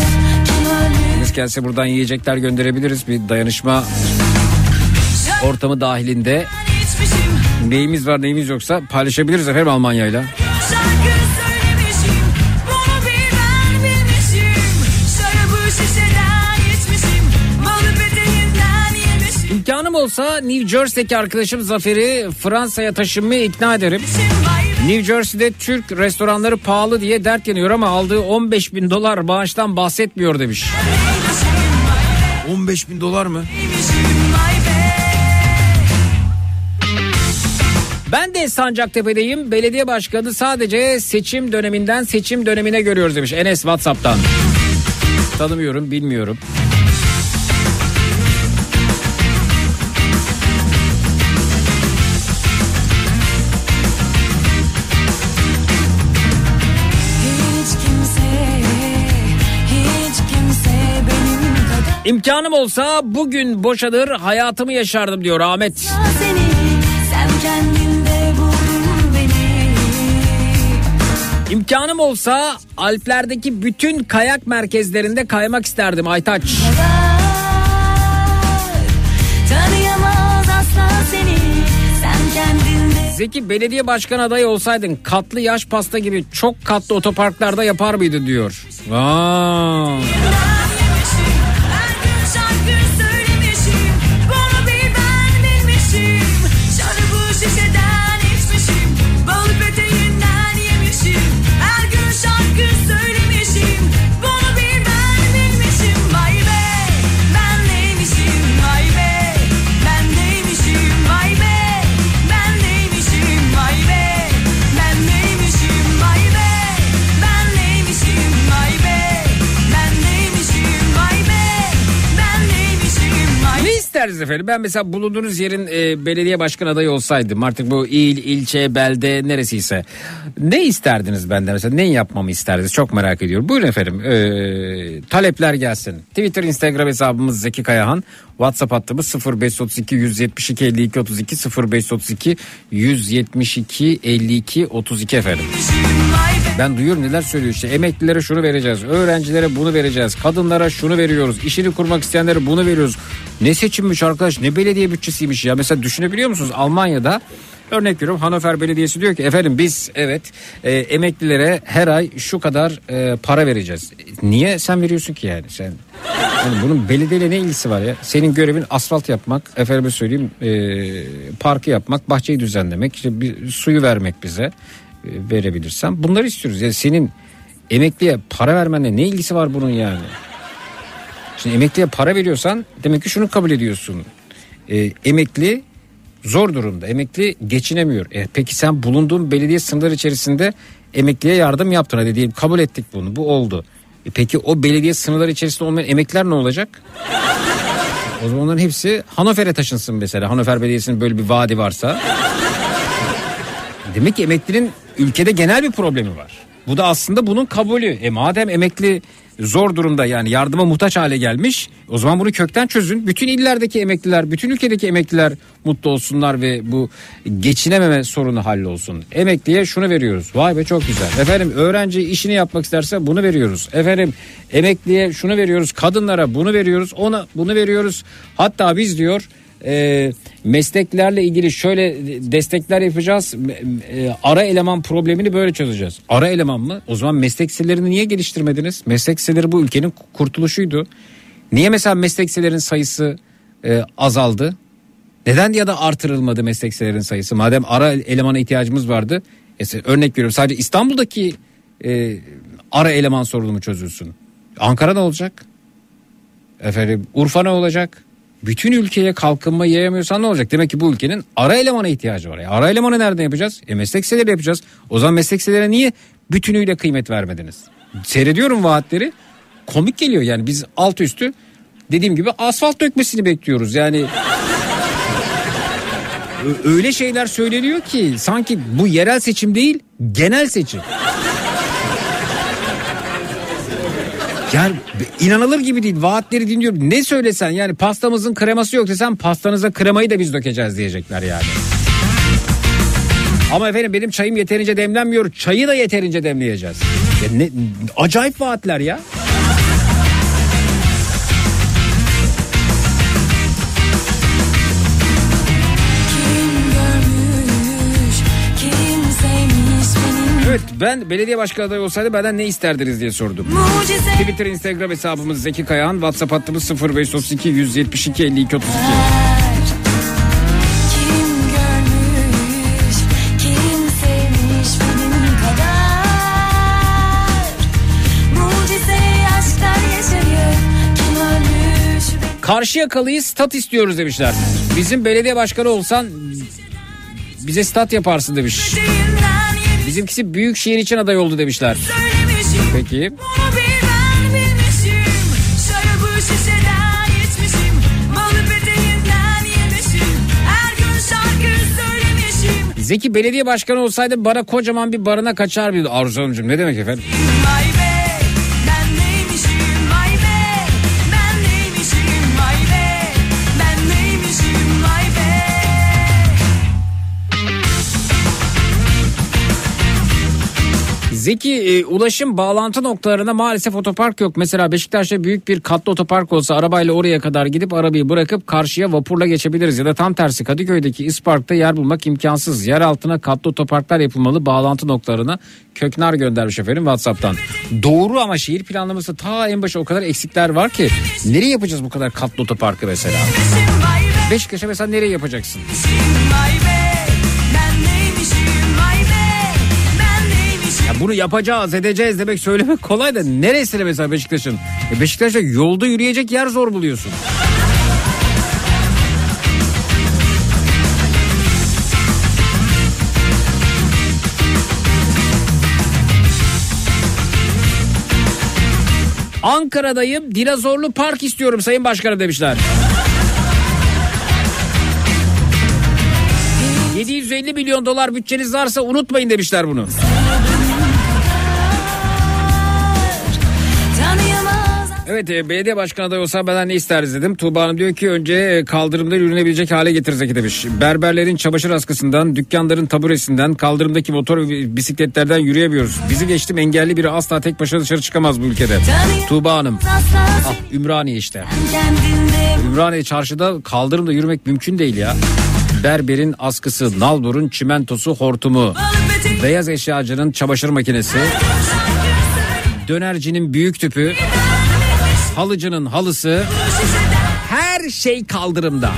biz gelse buradan yiyecekler gönderebiliriz. Bir dayanışma ortamı dahilinde neyimiz var neyimiz yoksa paylaşabiliriz efendim Almanya'yla. Şarkı olsa New Jersey'deki arkadaşım Zafer'i Fransa'ya taşınmaya ikna ederim. New Jersey'de Türk restoranları pahalı diye dert yanıyor ama aldığı 15 bin dolar bağıştan bahsetmiyor demiş. 15 bin dolar mı? Ben de Sancaktepe'deyim. Belediye başkanı sadece seçim döneminden seçim dönemine görüyoruz demiş. Enes Whatsapp'tan. Tanımıyorum, bilmiyorum. İmkanım olsa bugün boşanır hayatımı yaşardım diyor Ahmet. seni Sen kendinde buldun beni İmkanım olsa Alplerdeki bütün kayak merkezlerinde kaymak isterdim Aytaç. Seni Zeki belediye başkan adayı olsaydın katlı yaş pasta gibi çok katlı otoparklarda yapar mıydı diyor. Aa. İsterdiniz efendim? Ben mesela bulunduğunuz yerin e, belediye başkan adayı olsaydım artık bu il, ilçe, belde neresiyse ne isterdiniz benden mesela ne yapmamı isterdiniz çok merak ediyorum. Buyurun efendim e, talepler gelsin. Twitter, Instagram hesabımız Zeki Kayahan. WhatsApp hattımız 0532 172 52 32 0532 172 52 32 efendim. Ben duyuyorum neler söylüyor işte emeklilere şunu vereceğiz, öğrencilere bunu vereceğiz, kadınlara şunu veriyoruz, işini kurmak isteyenlere bunu veriyoruz. Ne seçimmiş arkadaş ne belediye bütçesiymiş ya mesela düşünebiliyor musunuz Almanya'da Örnek veriyorum Hannover Belediyesi diyor ki efendim biz evet e, emeklilere her ay şu kadar e, para vereceğiz. Niye sen veriyorsun ki yani sen? Yani bunun belediyeyle ne ilgisi var ya? Senin görevin asfalt yapmak, efendime söyleyeyim e, parkı yapmak, bahçeyi düzenlemek, işte bir suyu vermek bize e, verebilirsen. Bunları istiyoruz. Yani senin emekliye para vermenle ne ilgisi var bunun yani? Şimdi emekliye para veriyorsan demek ki şunu kabul ediyorsun. E, emekli zor durumda. Emekli geçinemiyor. E, peki sen bulunduğun belediye sınırları içerisinde emekliye yardım yaptın. Hadi diyelim kabul ettik bunu. Bu oldu. E, peki o belediye sınırları içerisinde olmayan emekliler ne olacak? O zaman onların hepsi Hanover'e taşınsın mesela. Hanover Belediyesi'nin böyle bir vaadi varsa. Demek ki emeklinin ülkede genel bir problemi var. Bu da aslında bunun kabulü. E madem emekli zor durumda yani yardıma muhtaç hale gelmiş o zaman bunu kökten çözün. Bütün illerdeki emekliler, bütün ülkedeki emekliler mutlu olsunlar ve bu geçinememe sorunu hallolsun. Emekliye şunu veriyoruz. Vay be çok güzel. Efendim öğrenci işini yapmak isterse bunu veriyoruz. Efendim emekliye şunu veriyoruz. Kadınlara bunu veriyoruz. Ona bunu veriyoruz. Hatta biz diyor e, mesleklerle ilgili şöyle destekler yapacağız. E, ara eleman problemini böyle çözeceğiz. Ara eleman mı? O zaman meslek liselerini niye geliştirmediniz? Meslek liseleri bu ülkenin kurtuluşuydu. Niye mesela meslek liselerin sayısı e, azaldı? Neden ya da artırılmadı meslek liselerin sayısı? Madem ara elemana ihtiyacımız vardı. E, örnek veriyorum sadece İstanbul'daki ara eleman sorunu mu çözülsün? Ankara ne olacak? Efendim Urfa ne olacak? Bütün ülkeye kalkınma yayamıyorsan ne olacak? Demek ki bu ülkenin ara elemana ihtiyacı var. E ara elemanı nereden yapacağız? E meslek liseleri yapacağız. O zaman meslek liselerine niye bütünüyle kıymet vermediniz? Seyrediyorum vaatleri. Komik geliyor yani biz alt üstü dediğim gibi asfalt dökmesini bekliyoruz. Yani öyle şeyler söyleniyor ki sanki bu yerel seçim değil genel seçim. Yani inanılır gibi değil. Vaatleri dinliyorum. Ne söylesen yani pastamızın kreması yok desem pastanıza kremayı da biz dökeceğiz diyecekler yani. Ama efendim benim çayım yeterince demlenmiyor. Çayı da yeterince demleyeceğiz. Ya ne, acayip vaatler ya. Evet ben belediye başkanı adayı olsaydı benden ne isterdiniz diye sordum. mucize Twitter, Instagram hesabımız Zeki Kayağan. WhatsApp hattımız 0532 172 52 32. Kim görmüş, kim sevmiş benim kadar Mucize aşklar yaşayıp kim ölmüş Karşıyakalı'yı stat istiyoruz demişler. Bizim belediye başkanı olsan bize stat yaparsın demiş. Bizimkisi büyük şehir için aday oldu demişler. söylemişim Peki. Zeki belediye başkanı olsaydı bana kocaman bir barına kaçar bir Arzu Hanımcığım ne demek efendim? Zeki e, ulaşım bağlantı noktalarında maalesef otopark yok. Mesela Beşiktaş'ta büyük bir katlı otopark olsa arabayla oraya kadar gidip arabayı bırakıp karşıya vapurla geçebiliriz. Ya da tam tersi Kadıköy'deki İspark'ta yer bulmak imkansız. Yer altına katlı otoparklar yapılmalı bağlantı noktalarına. Köknar göndermiş efendim Whatsapp'tan. Doğru ama şehir planlaması ta en başa o kadar eksikler var ki. Nereye yapacağız bu kadar katlı otoparkı mesela? Beşiktaş'a mesela nereye yapacaksın? Bunu yapacağız edeceğiz demek söylemek kolay da neresine mesela Beşiktaş'ın? E Beşiktaş'ta yolda yürüyecek yer zor buluyorsun. Ankara'dayım dinozorlu park istiyorum sayın başkanım demişler. 750 milyon dolar bütçeniz varsa unutmayın demişler bunu. Evet e, belediye başkanı adayı olsam benden ne isteriz dedim. Tuğba Hanım diyor ki önce e, kaldırımda yürünebilecek hale getirecek demiş. Berberlerin çamaşır askısından, dükkanların taburesinden, kaldırımdaki motor ve bisikletlerden yürüyemiyoruz. Bizi geçtim engelli biri asla tek başına dışarı çıkamaz bu ülkede. Tuğba Hanım. Ah, Ümraniye işte. Ümraniye çarşıda kaldırımda yürümek mümkün değil ya. Berberin askısı, nalburun çimentosu, hortumu. Beyaz eşyacının çamaşır makinesi. Dönercinin büyük tüpü. Halıcının halısı. Her şey kaldırımda.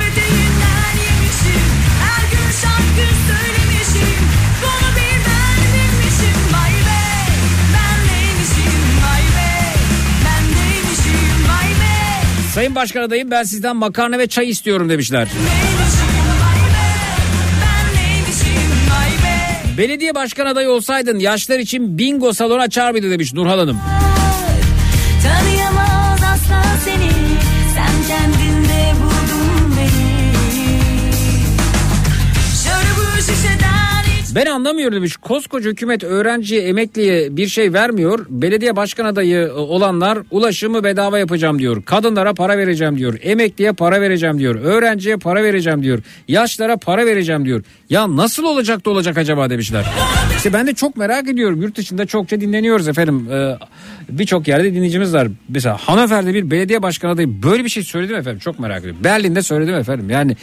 Sayın Başkan adayım ben sizden makarna ve çay istiyorum demişler. Belediye başkan adayı olsaydın yaşlar için bingo salonu açar mıydı demiş Nurhan Hanım. Ben anlamıyorum demiş. Koskoca hükümet öğrenciye, emekliye bir şey vermiyor. Belediye başkan adayı e, olanlar ulaşımı bedava yapacağım diyor. Kadınlara para vereceğim diyor. Emekliye para vereceğim diyor. Öğrenciye para vereceğim diyor. Yaşlara para vereceğim diyor. Ya nasıl olacak da olacak acaba demişler. İşte ben de çok merak ediyorum. Yurt dışında çokça dinleniyoruz efendim. Ee, Birçok yerde dinleyicimiz var. Mesela Hanöfer'de bir belediye başkan adayı böyle bir şey söyledi mi efendim? Çok merak ediyorum. Berlin'de söyledi mi efendim? Yani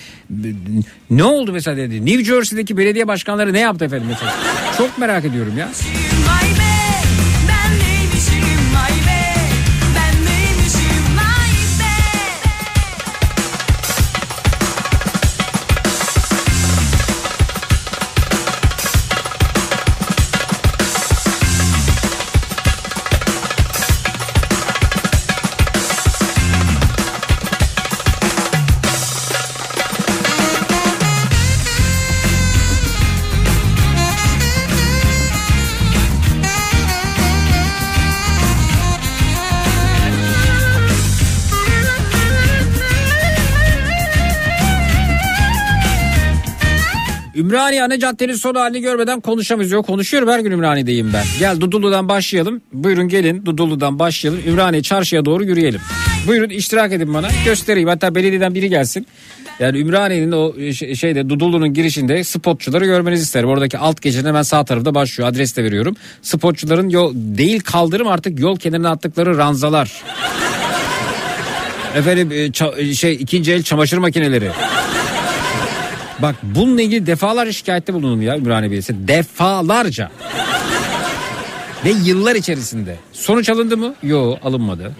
ne oldu mesela dedi. New Jersey'deki belediye başkanları ne yaptı efendim mesela? Çok merak ediyorum ya. Ümraniye caddenin son halini görmeden konuşamıyoruz. Yok konuşuyorum her gün Ümraniye'deyim ben. Gel Dudullu'dan başlayalım. Buyurun gelin Dudullu'dan başlayalım. Ümraniye çarşıya doğru yürüyelim. Buyurun iştirak edin bana göstereyim. Hatta belediyeden biri gelsin. Yani Ümraniye'nin o şey- şeyde Dudullu'nun girişinde spotçuları görmenizi isterim. Oradaki alt gecenin hemen sağ tarafta başlıyor. Adres de veriyorum. Spotçuların yol değil kaldırım artık yol kenarına attıkları ranzalar. Efendim e, ça- şey ikinci el çamaşır makineleri. Bak bununla ilgili defalarca şikayette bulundum ya Ümraniye Belediyesi. Defalarca. Ve yıllar içerisinde. Sonuç alındı mı? Yok alınmadı.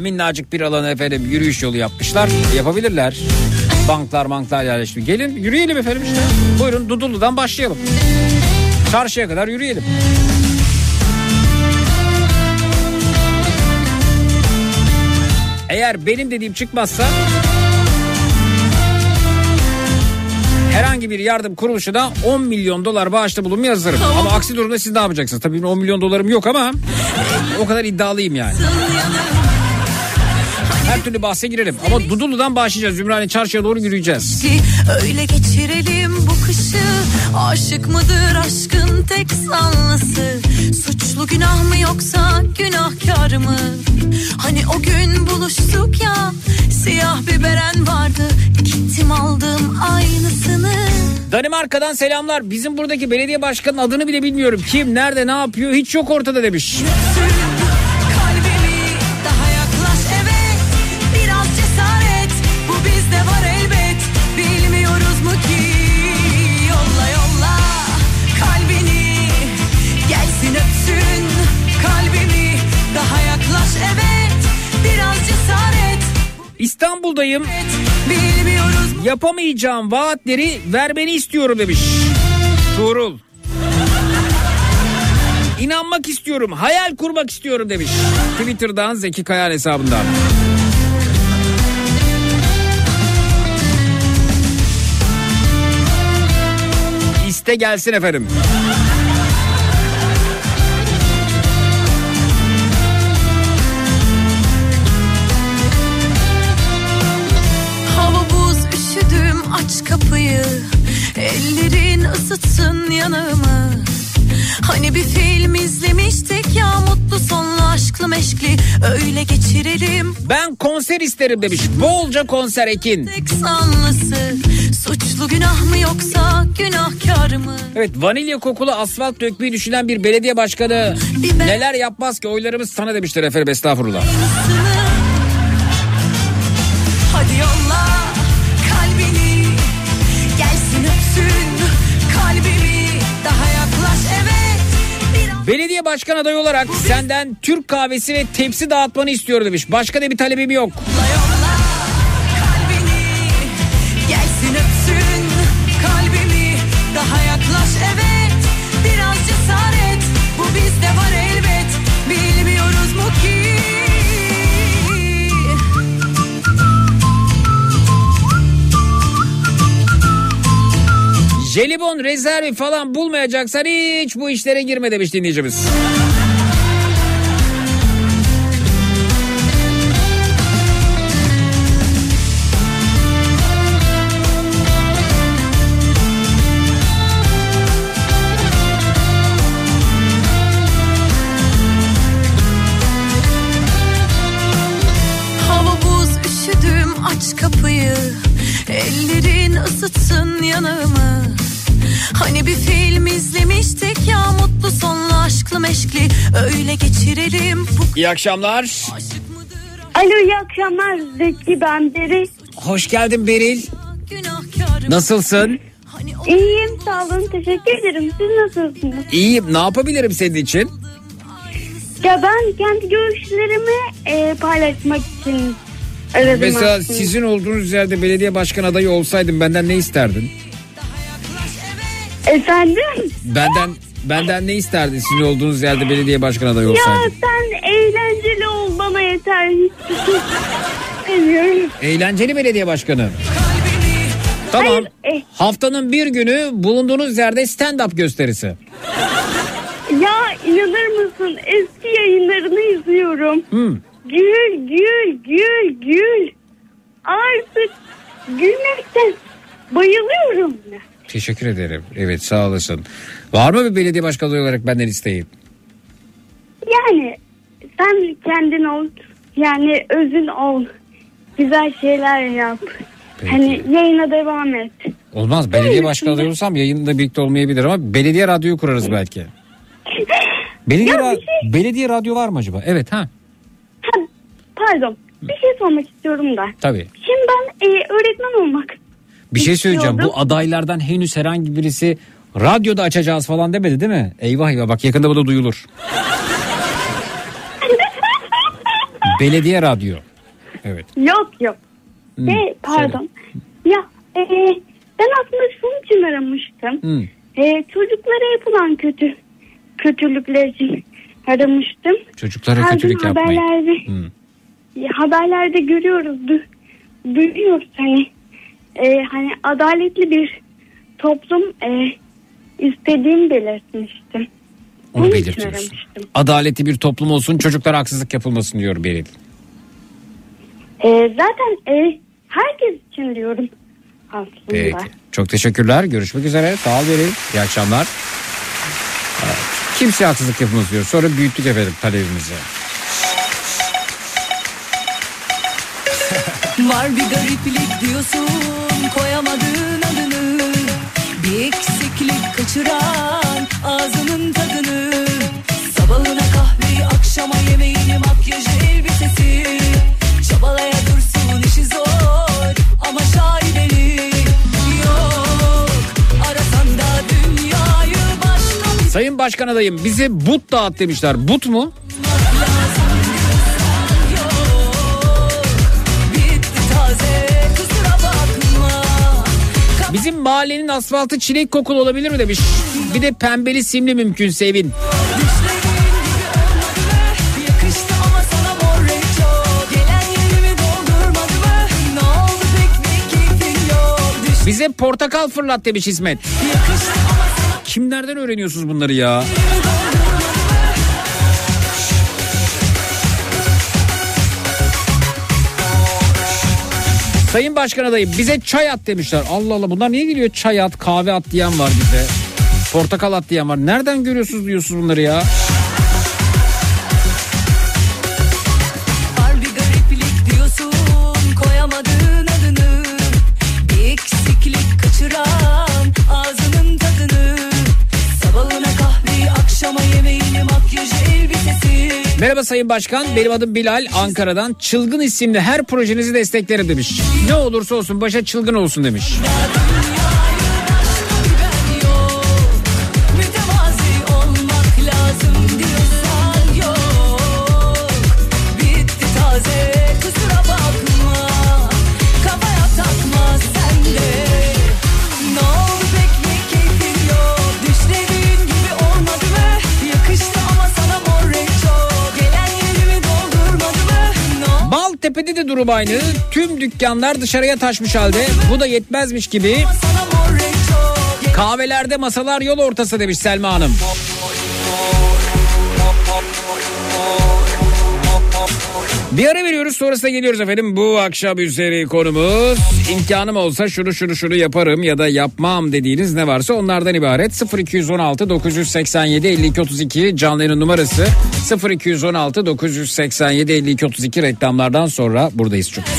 Minnacık bir alanı efendim yürüyüş yolu yapmışlar. Yapabilirler. Banklar banklar yerleşmiş. Gelin yürüyelim efendim işte. Buyurun Dudullu'dan başlayalım. Çarşıya kadar yürüyelim. Eğer benim dediğim çıkmazsa herhangi bir yardım kuruluşuna 10 milyon dolar bağışta bulunmaya hazırım. Ama aksi durumda siz ne yapacaksınız? Tabii benim 10 milyon dolarım yok ama o kadar iddialıyım yani. Her türlü bahse girelim. Ama Dudullu'dan başlayacağız. Ümraniye çarşıya doğru yürüyeceğiz. öyle geçirelim bu kışı Aşık mıdır aşkın tek sanlısı Suçlu günah mı yoksa günahkar mı Hani o gün buluştuk ya Siyah bir beren vardı Gittim aldım aynısını Danimarka'dan selamlar. Bizim buradaki belediye başkanının adını bile bilmiyorum. Kim, nerede, ne yapıyor hiç yok ortada demiş. Kalbimi İstanbul'dayım. Yapamayacağım vaatleri vermeni istiyorum demiş. Tuğrul. İnanmak istiyorum, hayal kurmak istiyorum demiş. Twitter'dan Zeki Kayal hesabından. İste gelsin efendim. Isıtsın yanağımı Hani bir film izlemiştik ya mutlu sonlu aşklı meşkli Öyle geçirelim Ben konser isterim demiş. Bolca konser Ekin. tek sanlısı Suçlu günah mı yoksa günahkar mı? Evet vanilya kokulu asfalt dökmeyi düşünen bir belediye başkanı Bir ben- neler yapmaz ki oylarımız sana demiştir efendim estağfurullah. Hadi yolla Belediye başkan adayı olarak senden Türk kahvesi ve tepsi dağıtmanı istiyorum demiş. Başka da bir talebim yok. yolla Jelibon rezervi falan bulmayacaksan hiç bu işlere girme demiş dinleyicimiz. Mutlu sonlu aşklı meşkli Öyle geçirelim bu İyi akşamlar. Alo iyi akşamlar Zeki ben Beril. Hoş geldin Beril. Nasılsın? Hani İyiyim sağ olun teşekkür ederim. Siz nasılsınız? İyiyim. Ne yapabilirim senin için? Ya ben kendi görüşlerimi e, paylaşmak için aradım Mesela aslında. sizin olduğunuz yerde belediye başkan adayı olsaydım benden ne isterdin? Efendim? Benden benden ne isterdin sizin olduğunuz yerde belediye başkan adayı Ya olsaydım? sen eğlenceli ol bana yeter. Eğlenceli belediye başkanı. Tamam. Hayır, eh. Haftanın bir günü bulunduğunuz yerde stand-up gösterisi. Ya inanır mısın eski yayınlarını izliyorum. Hmm. Gül gül gül gül. Artık gülmekten bayılıyorum. ya. Teşekkür ederim. Evet sağ olasın. Var mı bir belediye başkanı adayı olarak benden isteğin? Yani sen kendin ol. Yani özün ol. Güzel şeyler yap. Peki. Hani yayına devam et. Olmaz. Belediye başkanı olursam yayında birlikte olmayabilir ama belediye radyoyu kurarız belki. Belediye, Ya ra- şey- belediye radyo var mı acaba? Evet ha. Ha, pardon. Bir şey sormak istiyorum da. Tabii. Şimdi ben e, öğretmen olmak. Bir şey söyleyeceğim. Bu adaylardan henüz herhangi birisi radyoda açacağız falan demedi değil mi? Eyvah eyvah bak yakında bu da duyulur. belediye radyo. Evet. Yok yok. Hmm, E, pardon. Ya e, ben aslında şunun için aramıştım. Hmm. E, çocuklara yapılan kötü kötülükler için aramıştım. Çocuklara Her kötülük yapmayın. haberlerde, Hmm. ya haberlerde görüyoruz, du, duyuyoruz hani e, hani adaletli bir toplum e, istediğimi belirtmiştim. Onu için belirtiyorsun. Adaletli bir toplum olsun çocuklara haksızlık yapılmasın diyor Beril. E, zaten e, herkes için diyorum aslında. Peki. Çok teşekkürler. Görüşmek üzere. Sağ ol Beril. İyi akşamlar. Evet. Kimseye haksızlık yapılmasın diyor. Sonra büyüttük efendim talebimizi. Var bir gariplik diyorsun koyamadığın kaçıran ağzının tadını Sabahına kahveyi akşama yemeğini makyajı elbisesi Çabalaya dursun işi zor ama şaibeli Yok arasan da dünyayı başka Sayın Başkan adayım bize but dağıt demişler. But mu? bitti Bizim mahallenin asfaltı çilek kokulu olabilir mi demiş. Bir de pembeli simli mümkünse evin. Bize portakal fırlat demiş İsmet. Kimlerden öğreniyorsunuz bunları ya? Sayın Başkan adayım bize çay at demişler. Allah Allah bunlar niye geliyor çay at kahve at diyen var bize. Portakal at diyen var. Nereden görüyorsunuz diyorsunuz bunları ya? Merhaba Sayın Başkan benim adım Bilal Ankara'dan çılgın isimli her projenizi desteklerim demiş. Ne olursa olsun başa çılgın olsun demiş. Oldu Baltepe'de de durum aynı. Tüm dükkanlar dışarıya taşmış halde. Bu da yetmezmiş gibi. Kahvelerde masalar yol ortası demiş Selma Hanım. Bir ara veriyoruz sonrasında geliyoruz efendim. Bu akşam üzeri konumuz imkanım olsa şunu şunu şunu yaparım ya da yapmam dediğiniz ne varsa onlardan ibaret. 0216 987 52 32 canlı yayın numarası 0216 987 52 32 reklamlardan sonra buradayız çünkü.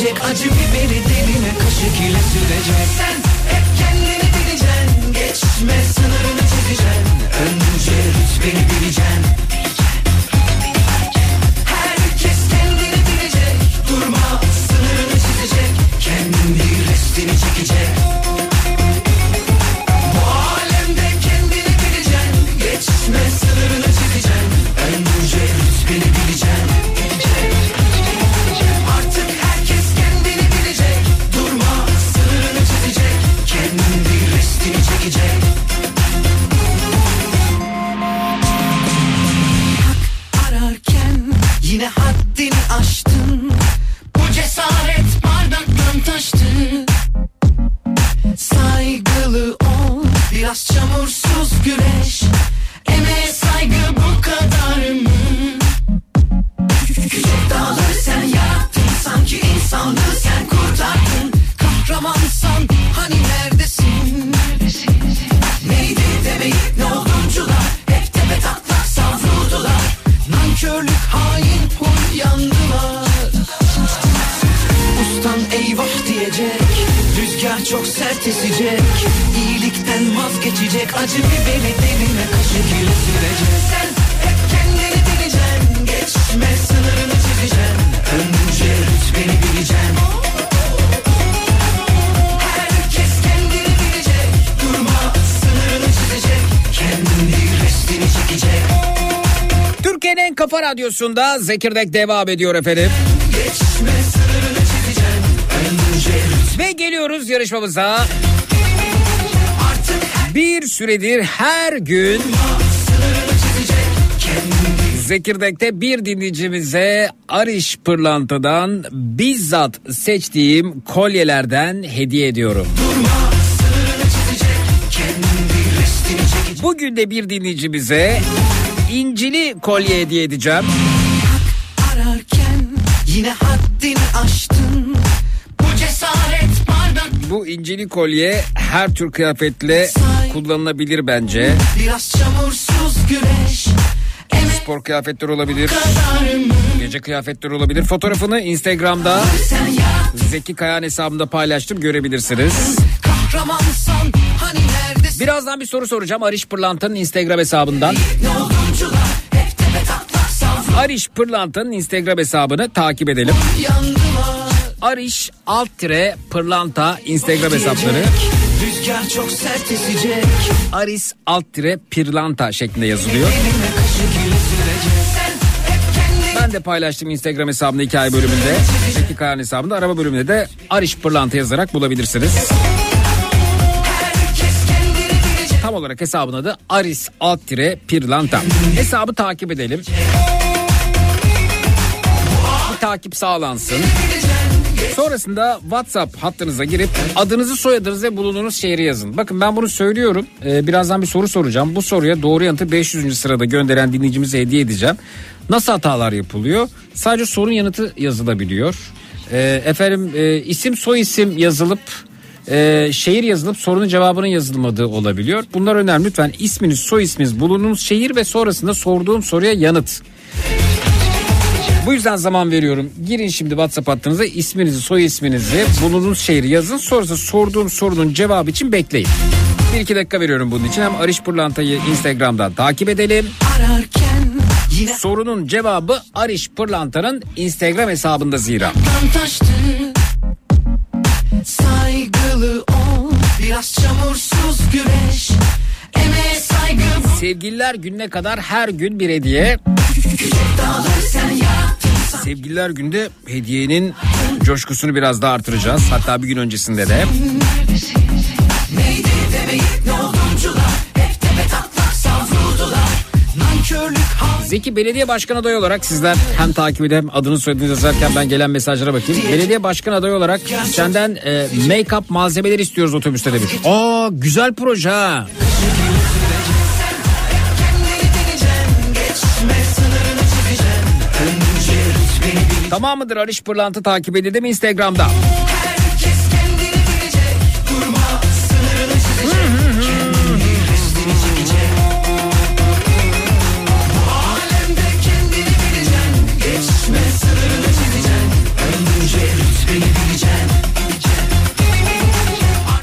Vazgeçecek Acı biberi diline kaşık ile sürecek. Sen hep kendini bileceksin Geçme sınırını çizeceksin. Önce rütbeni bileceksin radyosunda Zekirdek devam ediyor efendim. Ve geliyoruz yarışmamıza. Bir süredir her gün Zekirdek'te bir dinleyicimize Ariş Pırlanta'dan bizzat seçtiğim kolyelerden hediye ediyorum. durma Bugün de bir dinleyicimize incili kolye hediye edeceğim. ararken yine haddini aştın. Bu cesaret bardak. Bu incili kolye her tür kıyafetle kullanılabilir bence. biraz çamursuz güneş. Spor kıyafetler olabilir, gece kıyafetler olabilir. Fotoğrafını Instagram'da Zeki Kayan hesabımda paylaştım. Görebilirsiniz. hani Birazdan bir soru soracağım. Ariş Pırlanta'nın Instagram hesabından. ne Ariş Pırlanta'nın Instagram hesabını takip edelim. Ariş alt tire pırlanta Instagram hesapları. Rüzgar çok sert esecek Aris alt tire pırlanta şeklinde yazılıyor. Ben de paylaştım Instagram hesabımda hikaye bölümünde. Zeki Kayan hesabında araba bölümünde de Ariş Pırlanta yazarak bulabilirsiniz. Tam olarak hesabın adı Aris alt tire pırlanta. Hesabı takip edelim. Takip sağlansın. Sonrasında WhatsApp hattınıza girip adınızı soyadınızı ve bulunduğunuz şehri yazın. Bakın ben bunu söylüyorum. Ee, birazdan bir soru soracağım. Bu soruya doğru yanıtı 500. sırada gönderen dinleyicimize hediye edeceğim. Nasıl hatalar yapılıyor? Sadece sorun yanıtı yazılabiliyor. Ee, efendim e, isim soy isim yazılıp e, şehir yazılıp sorunun cevabının yazılmadığı olabiliyor. Bunlar önemli. Lütfen isminiz, soy isminiz, bulunduğunuz şehir ve sonrasında sorduğum soruya yanıt. Bu yüzden zaman veriyorum. Girin şimdi WhatsApp hattınıza isminizi, soy isminizi, bulunduğunuz şehri yazın. Sonrasında sorduğum sorunun cevabı için bekleyin. Bir iki dakika veriyorum bunun için. Hem Arış Pırlanta'yı Instagram'dan takip edelim. ararken yine Sorunun cevabı Arış Pırlanta'nın Instagram hesabında zira. Taştı Saygılı ol Biraz çamursuz bu Sevgililer gününe kadar her gün bir hediye. Sevgililer günde hediyenin coşkusunu biraz daha artıracağız. Hatta bir gün öncesinde de. Zeki belediye başkan adayı olarak sizler hem takip edip hem adını soyadını yazarken ben gelen mesajlara bakayım. Belediye başkan adayı olarak senden e, make-up malzemeleri istiyoruz otobüste demiş. Aa güzel proje ha. Tamam mıdır? Arış Pırlantı takip edildi mi Instagram'da? Bilecek. Durma çekecek. Geçme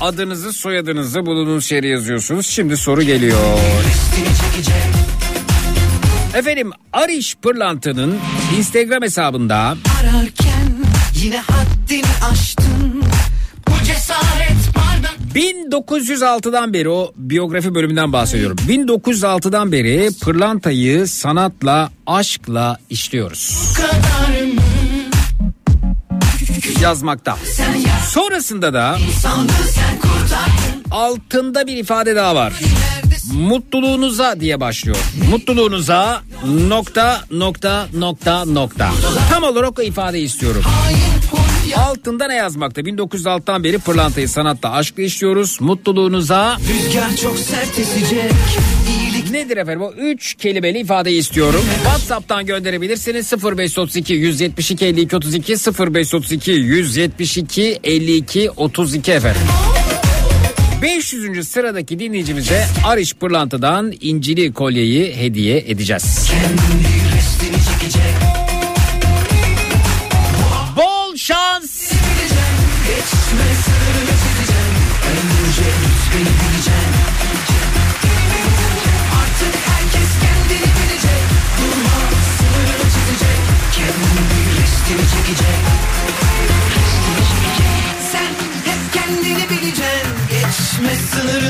Adınızı soyadınızı bulunduğunuz şehri yazıyorsunuz. Şimdi soru geliyor. Restini çekecek Efendim Ariş Pırlantı'nın Instagram hesabında Ararken yine haddini aştın Bu cesaret bardak 1906'dan beri o biyografi bölümünden bahsediyorum. 1906'dan beri pırlantayı sanatla, aşkla işliyoruz. Yazmakta. Sonrasında da altında bir ifade daha var. Mutluluğunuza diye başlıyor. Mutluluğunuza nokta nokta nokta nokta. Tam olarak o ifadeyi istiyorum. Altında ne yazmakta? 1906'dan beri pırlantayı sanatta aşkla işliyoruz. Mutluluğunuza Rüzgar çok sert esecek Nedir efendim o üç kelimeli ifadeyi istiyorum. WhatsApp'tan gönderebilirsiniz 0532 172 52 32 0532 172 52 32 efendim. 500. sıradaki dinleyicimize Arış Pırlanta'dan incili kolyeyi hediye edeceğiz. Bol şans. Geçme,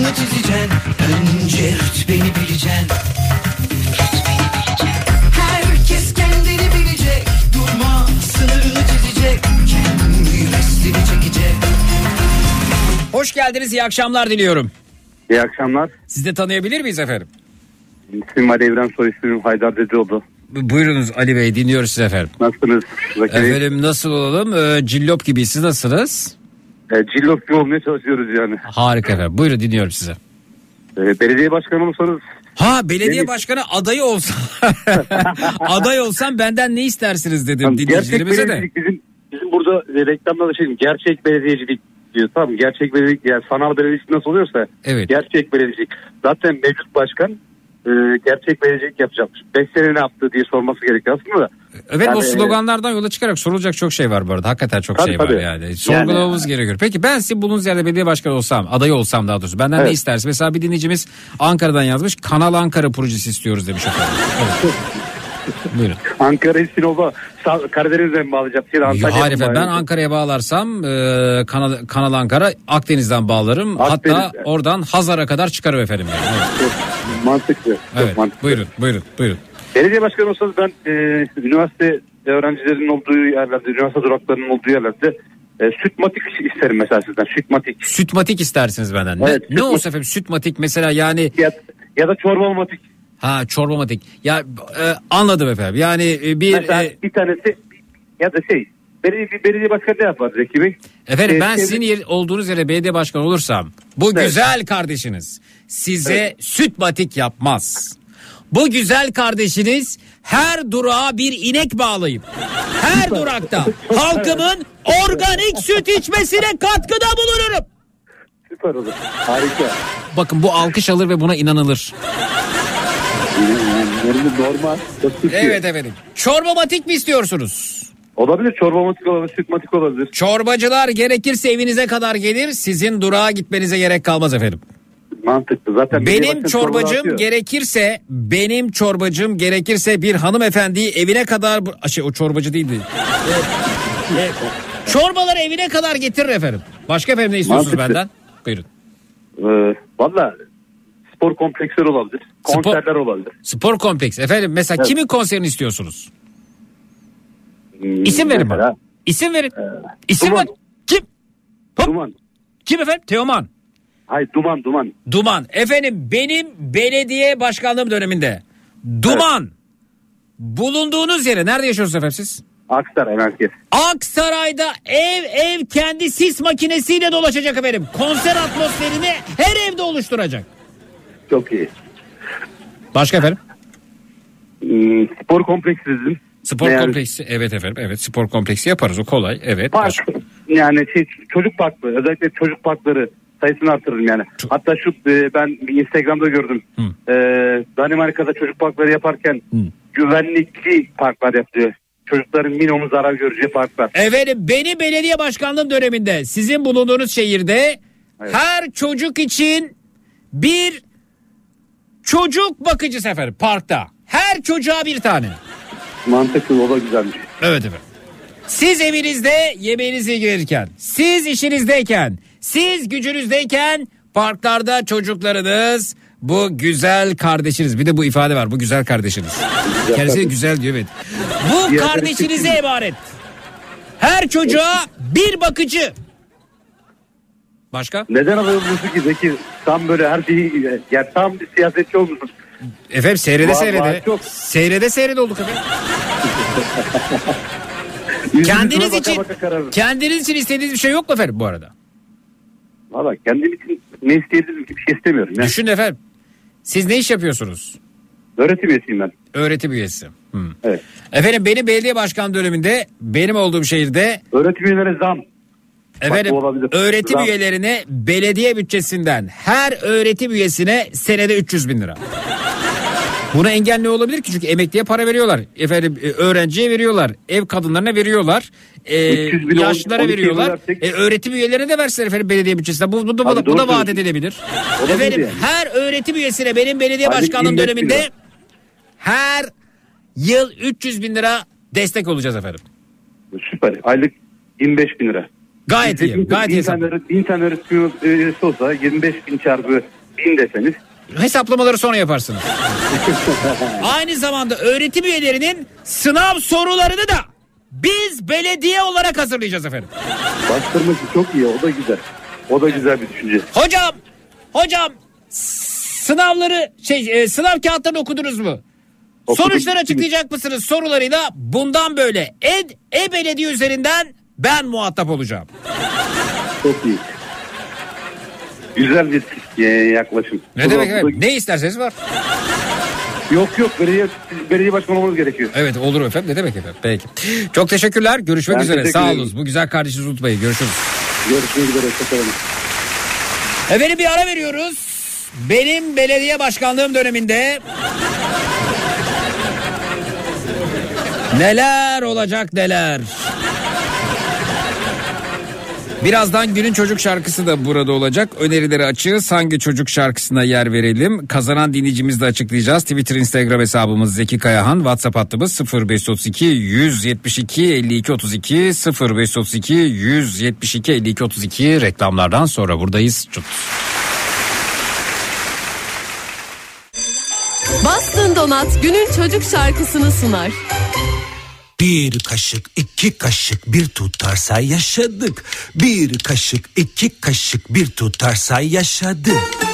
mı çizeceksin Önce rütbeni bileceksin Hoş geldiniz iyi akşamlar diliyorum. İyi akşamlar. Siz de tanıyabilir miyiz efendim? İsmim Ali Evren Soy, ismim Haydar Dedeoğlu. Bu- Buyurunuz Ali Bey dinliyoruz siz efendim. Nasılsınız? Zakir Efendim nasıl olalım? Ee, cillop gibi siz nasılsınız? E, cillop gibi olmaya çalışıyoruz yani. Harika efendim. Buyurun dinliyorum size. E, belediye başkanı olursanız Ha belediye Deniz. başkanı adayı olsa [laughs] aday olsam benden ne istersiniz dedim Tamam, gerçek dinleyicilerimize de. bizim bizim burada e, reklamda da şey gerçek belediyecilik diyor. Tamam gerçek belediyecilik yani sanal belediyecilik nasıl oluyorsa Evet. gerçek belediyecilik. Zaten mevcut başkan e, gerçek belediyecilik yapacakmış. 5 sene ne yaptı diye sorması gerekiyor aslında da. Evet o Yani, sloganlardan yola çıkarak sorulacak çok şey var bu arada. Hakikaten çok Tabii, şey var tabii. yani. Sorgulamamız gerekiyor. Peki ben sizin bulunduğunuz yerde belediye başkanı olsam, aday olsam daha doğrusu benden ne Evet. istersiniz? Mesela bir dinleyicimiz Ankara'dan yazmış. Kanal Ankara projesi istiyoruz demiş. Evet. Buyurun. Ankara'yı Sinop'a Karadeniz'den mi bağlayacağız? Şey, Antalya'dan Hayır efendim ben. Ankara'ya bağlarsam e, Kanal, Kanal Ankara Akdeniz'den bağlarım. Akdeniz, Hatta oradan Hazar'a kadar çıkarım efendim. Yani. Evet. Mantıklı. Çok Evet. mantıklı. Buyurun buyurun buyurun. Belediye başkanı olsanız ben e, üniversite öğrencilerinin olduğu yerlerde, üniversite duraklarının olduğu yerlerde e, sütmatik isterim mesela sizden. Sütmatik. Sütmatik istersiniz benden. Ne, Evet, ne sütmatik. olsa efendim sütmatik mesela yani Ya, ya da çorbamatik. Ha çorbamatik. Ya e, anladım efendim. Yani e, bir Mesela e, bir tanesi ya da şey belediye, belediye başkanı ne yapar Zeki Bey? Efendim Ee, ben şey- sizin yer, olduğunuz yere belediye başkanı olursam bu Evet. güzel kardeşiniz size süt batik yapmaz. Bu güzel kardeşiniz her durağa bir inek bağlayıp her durakta halkımın organik süt içmesine katkıda bulunurum. Süper olur. Harika. Bakın bu alkış alır ve buna inanılır. Normal. Evet efendim. Çorba batik mi istiyorsunuz? Olabilir çorbamatik olabilir, sütmatik olabilir. Çorbacılar gerekirse evinize kadar gelir. Sizin durağa gitmenize gerek kalmaz efendim. Mantıklı. Zaten Benim çorbacım gerekirse benim çorbacım gerekirse bir hanımefendiyi evine kadar şey o çorbacı değildi. [laughs] Çorbaları evine kadar getirir efendim. Başka efendim ne istiyorsunuz Mantıklı. benden? Buyurun. Ee, Valla spor kompleksleri olabilir. Spor- Konserler olabilir. Spor kompleks. Efendim mesela Evet. kimin konserini istiyorsunuz? Hmm, İsim verin mesela, bana. İsim verin. İsim Duman. ver. Kim? Hop. Duman. Kim efendim? Teoman. Hayır duman duman. Duman. Efendim benim belediye başkanlığım döneminde Duman. Bulunduğunuz yere nerede yaşıyorsunuz efendim siz? Aksaray merkez. Aksaray'da ev ev kendi sis makinesiyle dolaşacak efendim. Konser atmosferini her evde oluşturacak. Çok iyi. Başka efendim? Hmm, spor kompleksi dedim. Spor Yani kompleksi. Evet efendim. Evet spor kompleksi yaparız. O kolay. Evet. Park. Başka- Yani şey, çocuk parkları özellikle çocuk parkları sayısını artırırım yani. Çok- Hatta şu e, ben Instagram'da gördüm. Hı. E, Danimarka'da çocuk parkları yaparken Hı. güvenlikli parklar yapıyor. Çocukların minimum zarar göreceği parklar. Efendim beni belediye başkanlığım döneminde sizin bulunduğunuz şehirde Evet. her çocuk için bir çocuk bakıcısı efendim parkta. Her çocuğa bir tane. Mantıklı o da güzelmiş. Evet efendim. Siz evinizde yemeğinizi ilgilenirken, siz işinizdeyken, siz gücünüzdeyken parklarda çocuklarınız bu güzel kardeşiniz. Bir de bu ifade var bu güzel kardeşiniz. Kendisi de güzel diyor evet. Bu kardeşinize emanet. Her çocuğa bir bakıcı. Başka? Neden alıyorsun ki Zeki? Tam böyle her şeyi yani tam bir siyasetçi olmuşsun. Efendim seyrede Var, seyrede. çok. Seyrede seyrede olduk efendim. [laughs] Kendiniz baka için, baka kendiniz için istediğiniz bir şey yok mu efendim bu arada? Valla kendim için ne ki bir şey istemiyorum. Ya. Düşün efendim. Siz ne iş yapıyorsunuz? Öğretim üyesiyim ben. Öğretim üyesi. Hmm. Evet. Efendim benim belediye başkan döneminde benim olduğum şehirde Öğretim üyelerine zam. Efendim bu olabilir. öğretim Bravo. üyelerine belediye bütçesinden her öğretim üyesine senede 300 bin lira. Buna engel ne olabilir ki? Çünkü emekliye para veriyorlar. Efendim e, öğrenciye veriyorlar. Ev kadınlarına veriyorlar. E, 300 bin, yaşlılara 12 veriyorlar. E, öğretim üyelerine de versinler efendim belediye bütçesinden. Bu, bu, bu, Abi bu da vaat edilebilir. Olabilir efendim yani. her öğretim üyesine benim belediye Aylık başkanlığım 25 bin döneminde lira. her yıl 300 bin lira destek olacağız efendim. Süper. Aylık 25 bin lira. Gayet iyi. Gayet iyi. hesap- bin tane öğretim üyesi olsa 25 bin çarpı bin deseniz Hesaplamaları sonra yaparsınız. [laughs] Aynı zamanda öğretim üyelerinin sınav sorularını da biz belediye olarak hazırlayacağız efendim. bastırması çok iyi o da güzel. O da güzel bir düşünce. Hocam, hocam sınavları şey e, sınav kağıtlarını okudunuz mu? Okudum. Sonuçları açıklayacak mısınız sorularıyla bundan böyle ed e-belediye üzerinden ben muhatap olacağım. Çok iyi. Güzel bir yaklaşım. Ne Çok demek efendim? Ne isterseniz var. Yok yok belediye, belediye başkanı olmamız gerekiyor. Evet olur efendim ne demek efendim. Peki. Çok teşekkürler. Görüşmek Ben üzere. teşekkür Sağ olun. Bu güzel kardeşinizi unutmayın. Görüşürüz. Görüşmek üzere. Hoşçakalın. Efendim bir ara veriyoruz. Benim belediye başkanlığım döneminde neler olacak neler. Birazdan günün çocuk şarkısı da burada olacak. Önerileri açığız. Hangi çocuk şarkısına yer verelim? Kazanan dinleyicimizi de açıklayacağız. Twitter, Instagram hesabımız Zeki Kayahan. WhatsApp hattımız 0532 172 52 32 0532 172 52 32 reklamlardan sonra buradayız. Çut. Bastın Donat günün çocuk şarkısını sunar. Bir kaşık iki kaşık bir tutarsa yaşadık. Bir kaşık iki kaşık bir tutarsa yaşadık.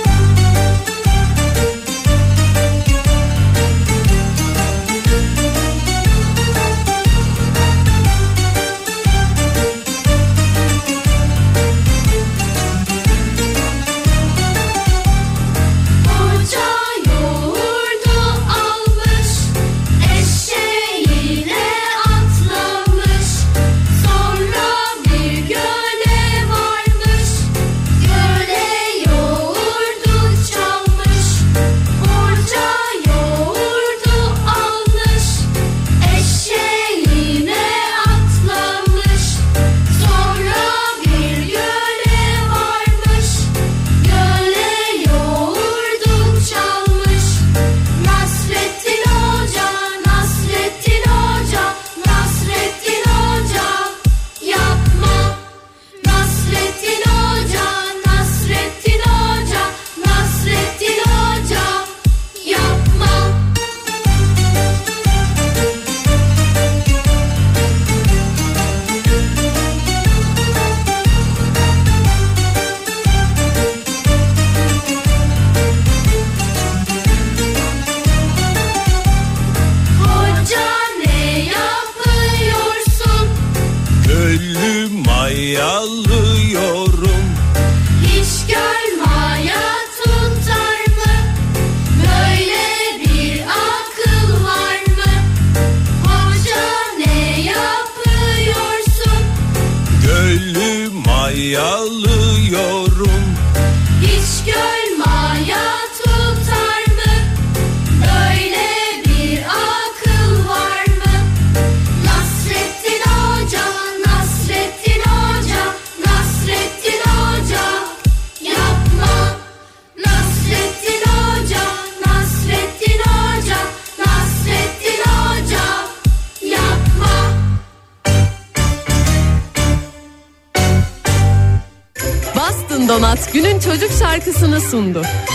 Şarkısını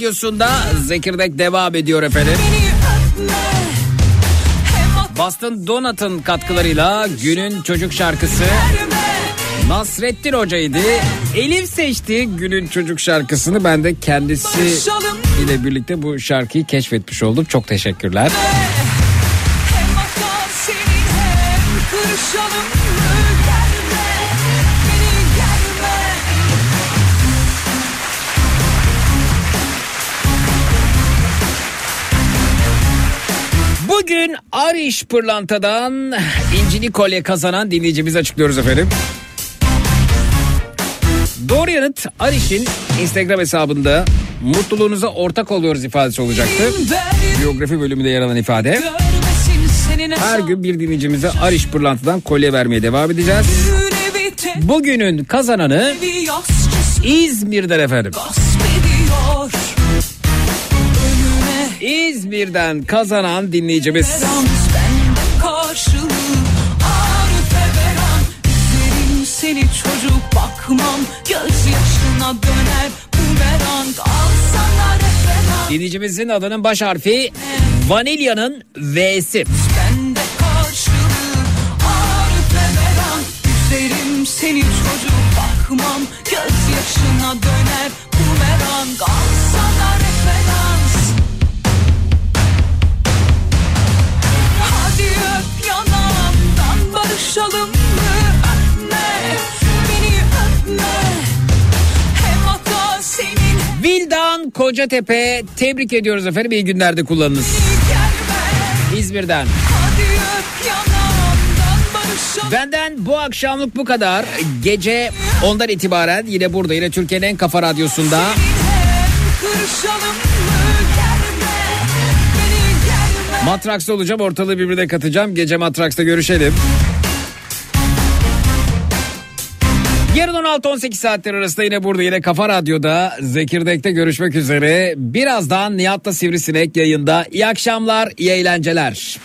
radyosunda Zekirdek devam ediyor efendim. Boston Donut'ın katkılarıyla günün çocuk şarkısı Nasrettin Hoca'ydı. Elif seçti günün çocuk şarkısını. Ben de kendisi ile birlikte bu şarkıyı keşfetmiş oldum. Çok teşekkürler. Hem senin hem Bugün Ariş Pırlanta'dan incili kolye kazanan dinleyicimizi açıklıyoruz efendim. Doğru yanıt Ariş'in Instagram hesabında mutluluğunuza ortak oluyoruz ifadesi olacaktı. Biyografi bölümünde yer alan ifade. Her gün bir dinleyicimize Ariş Pırlanta'dan kolye vermeye devam edeceğiz. Bugünün kazananı İzmir'den efendim. İzmir'den kazanan dinleyicimiz. Seni çocuk bakmam. Gözyaşına döner bumerang. Al sana referans. Dinleyicimizin adının baş harfi Vanilya'nın V'si. Bende karşılığı Arife veren. Üzerim seni çocuk bakmam. Gözyaşına döner bumerang. Al barışalım mı? Öpme, beni öpme. Hem hata senin Vildan Kocatepe tebrik ediyoruz efendim. İyi günlerde kullanınız. İzmir'den. Benden bu akşamlık bu kadar. Gece ondan itibaren yine burada yine Türkiye'nin en kafa radyosunda. Matraks'ta olacağım. Ortalığı birbirine katacağım. Gece Matraks'ta görüşelim. Yarın 16-18 saatler arasında yine burada yine Kafa Radyo'da Zekirdek'te görüşmek üzere. Birazdan Nihat'la Sivrisinek yayında. İyi akşamlar, iyi eğlenceler.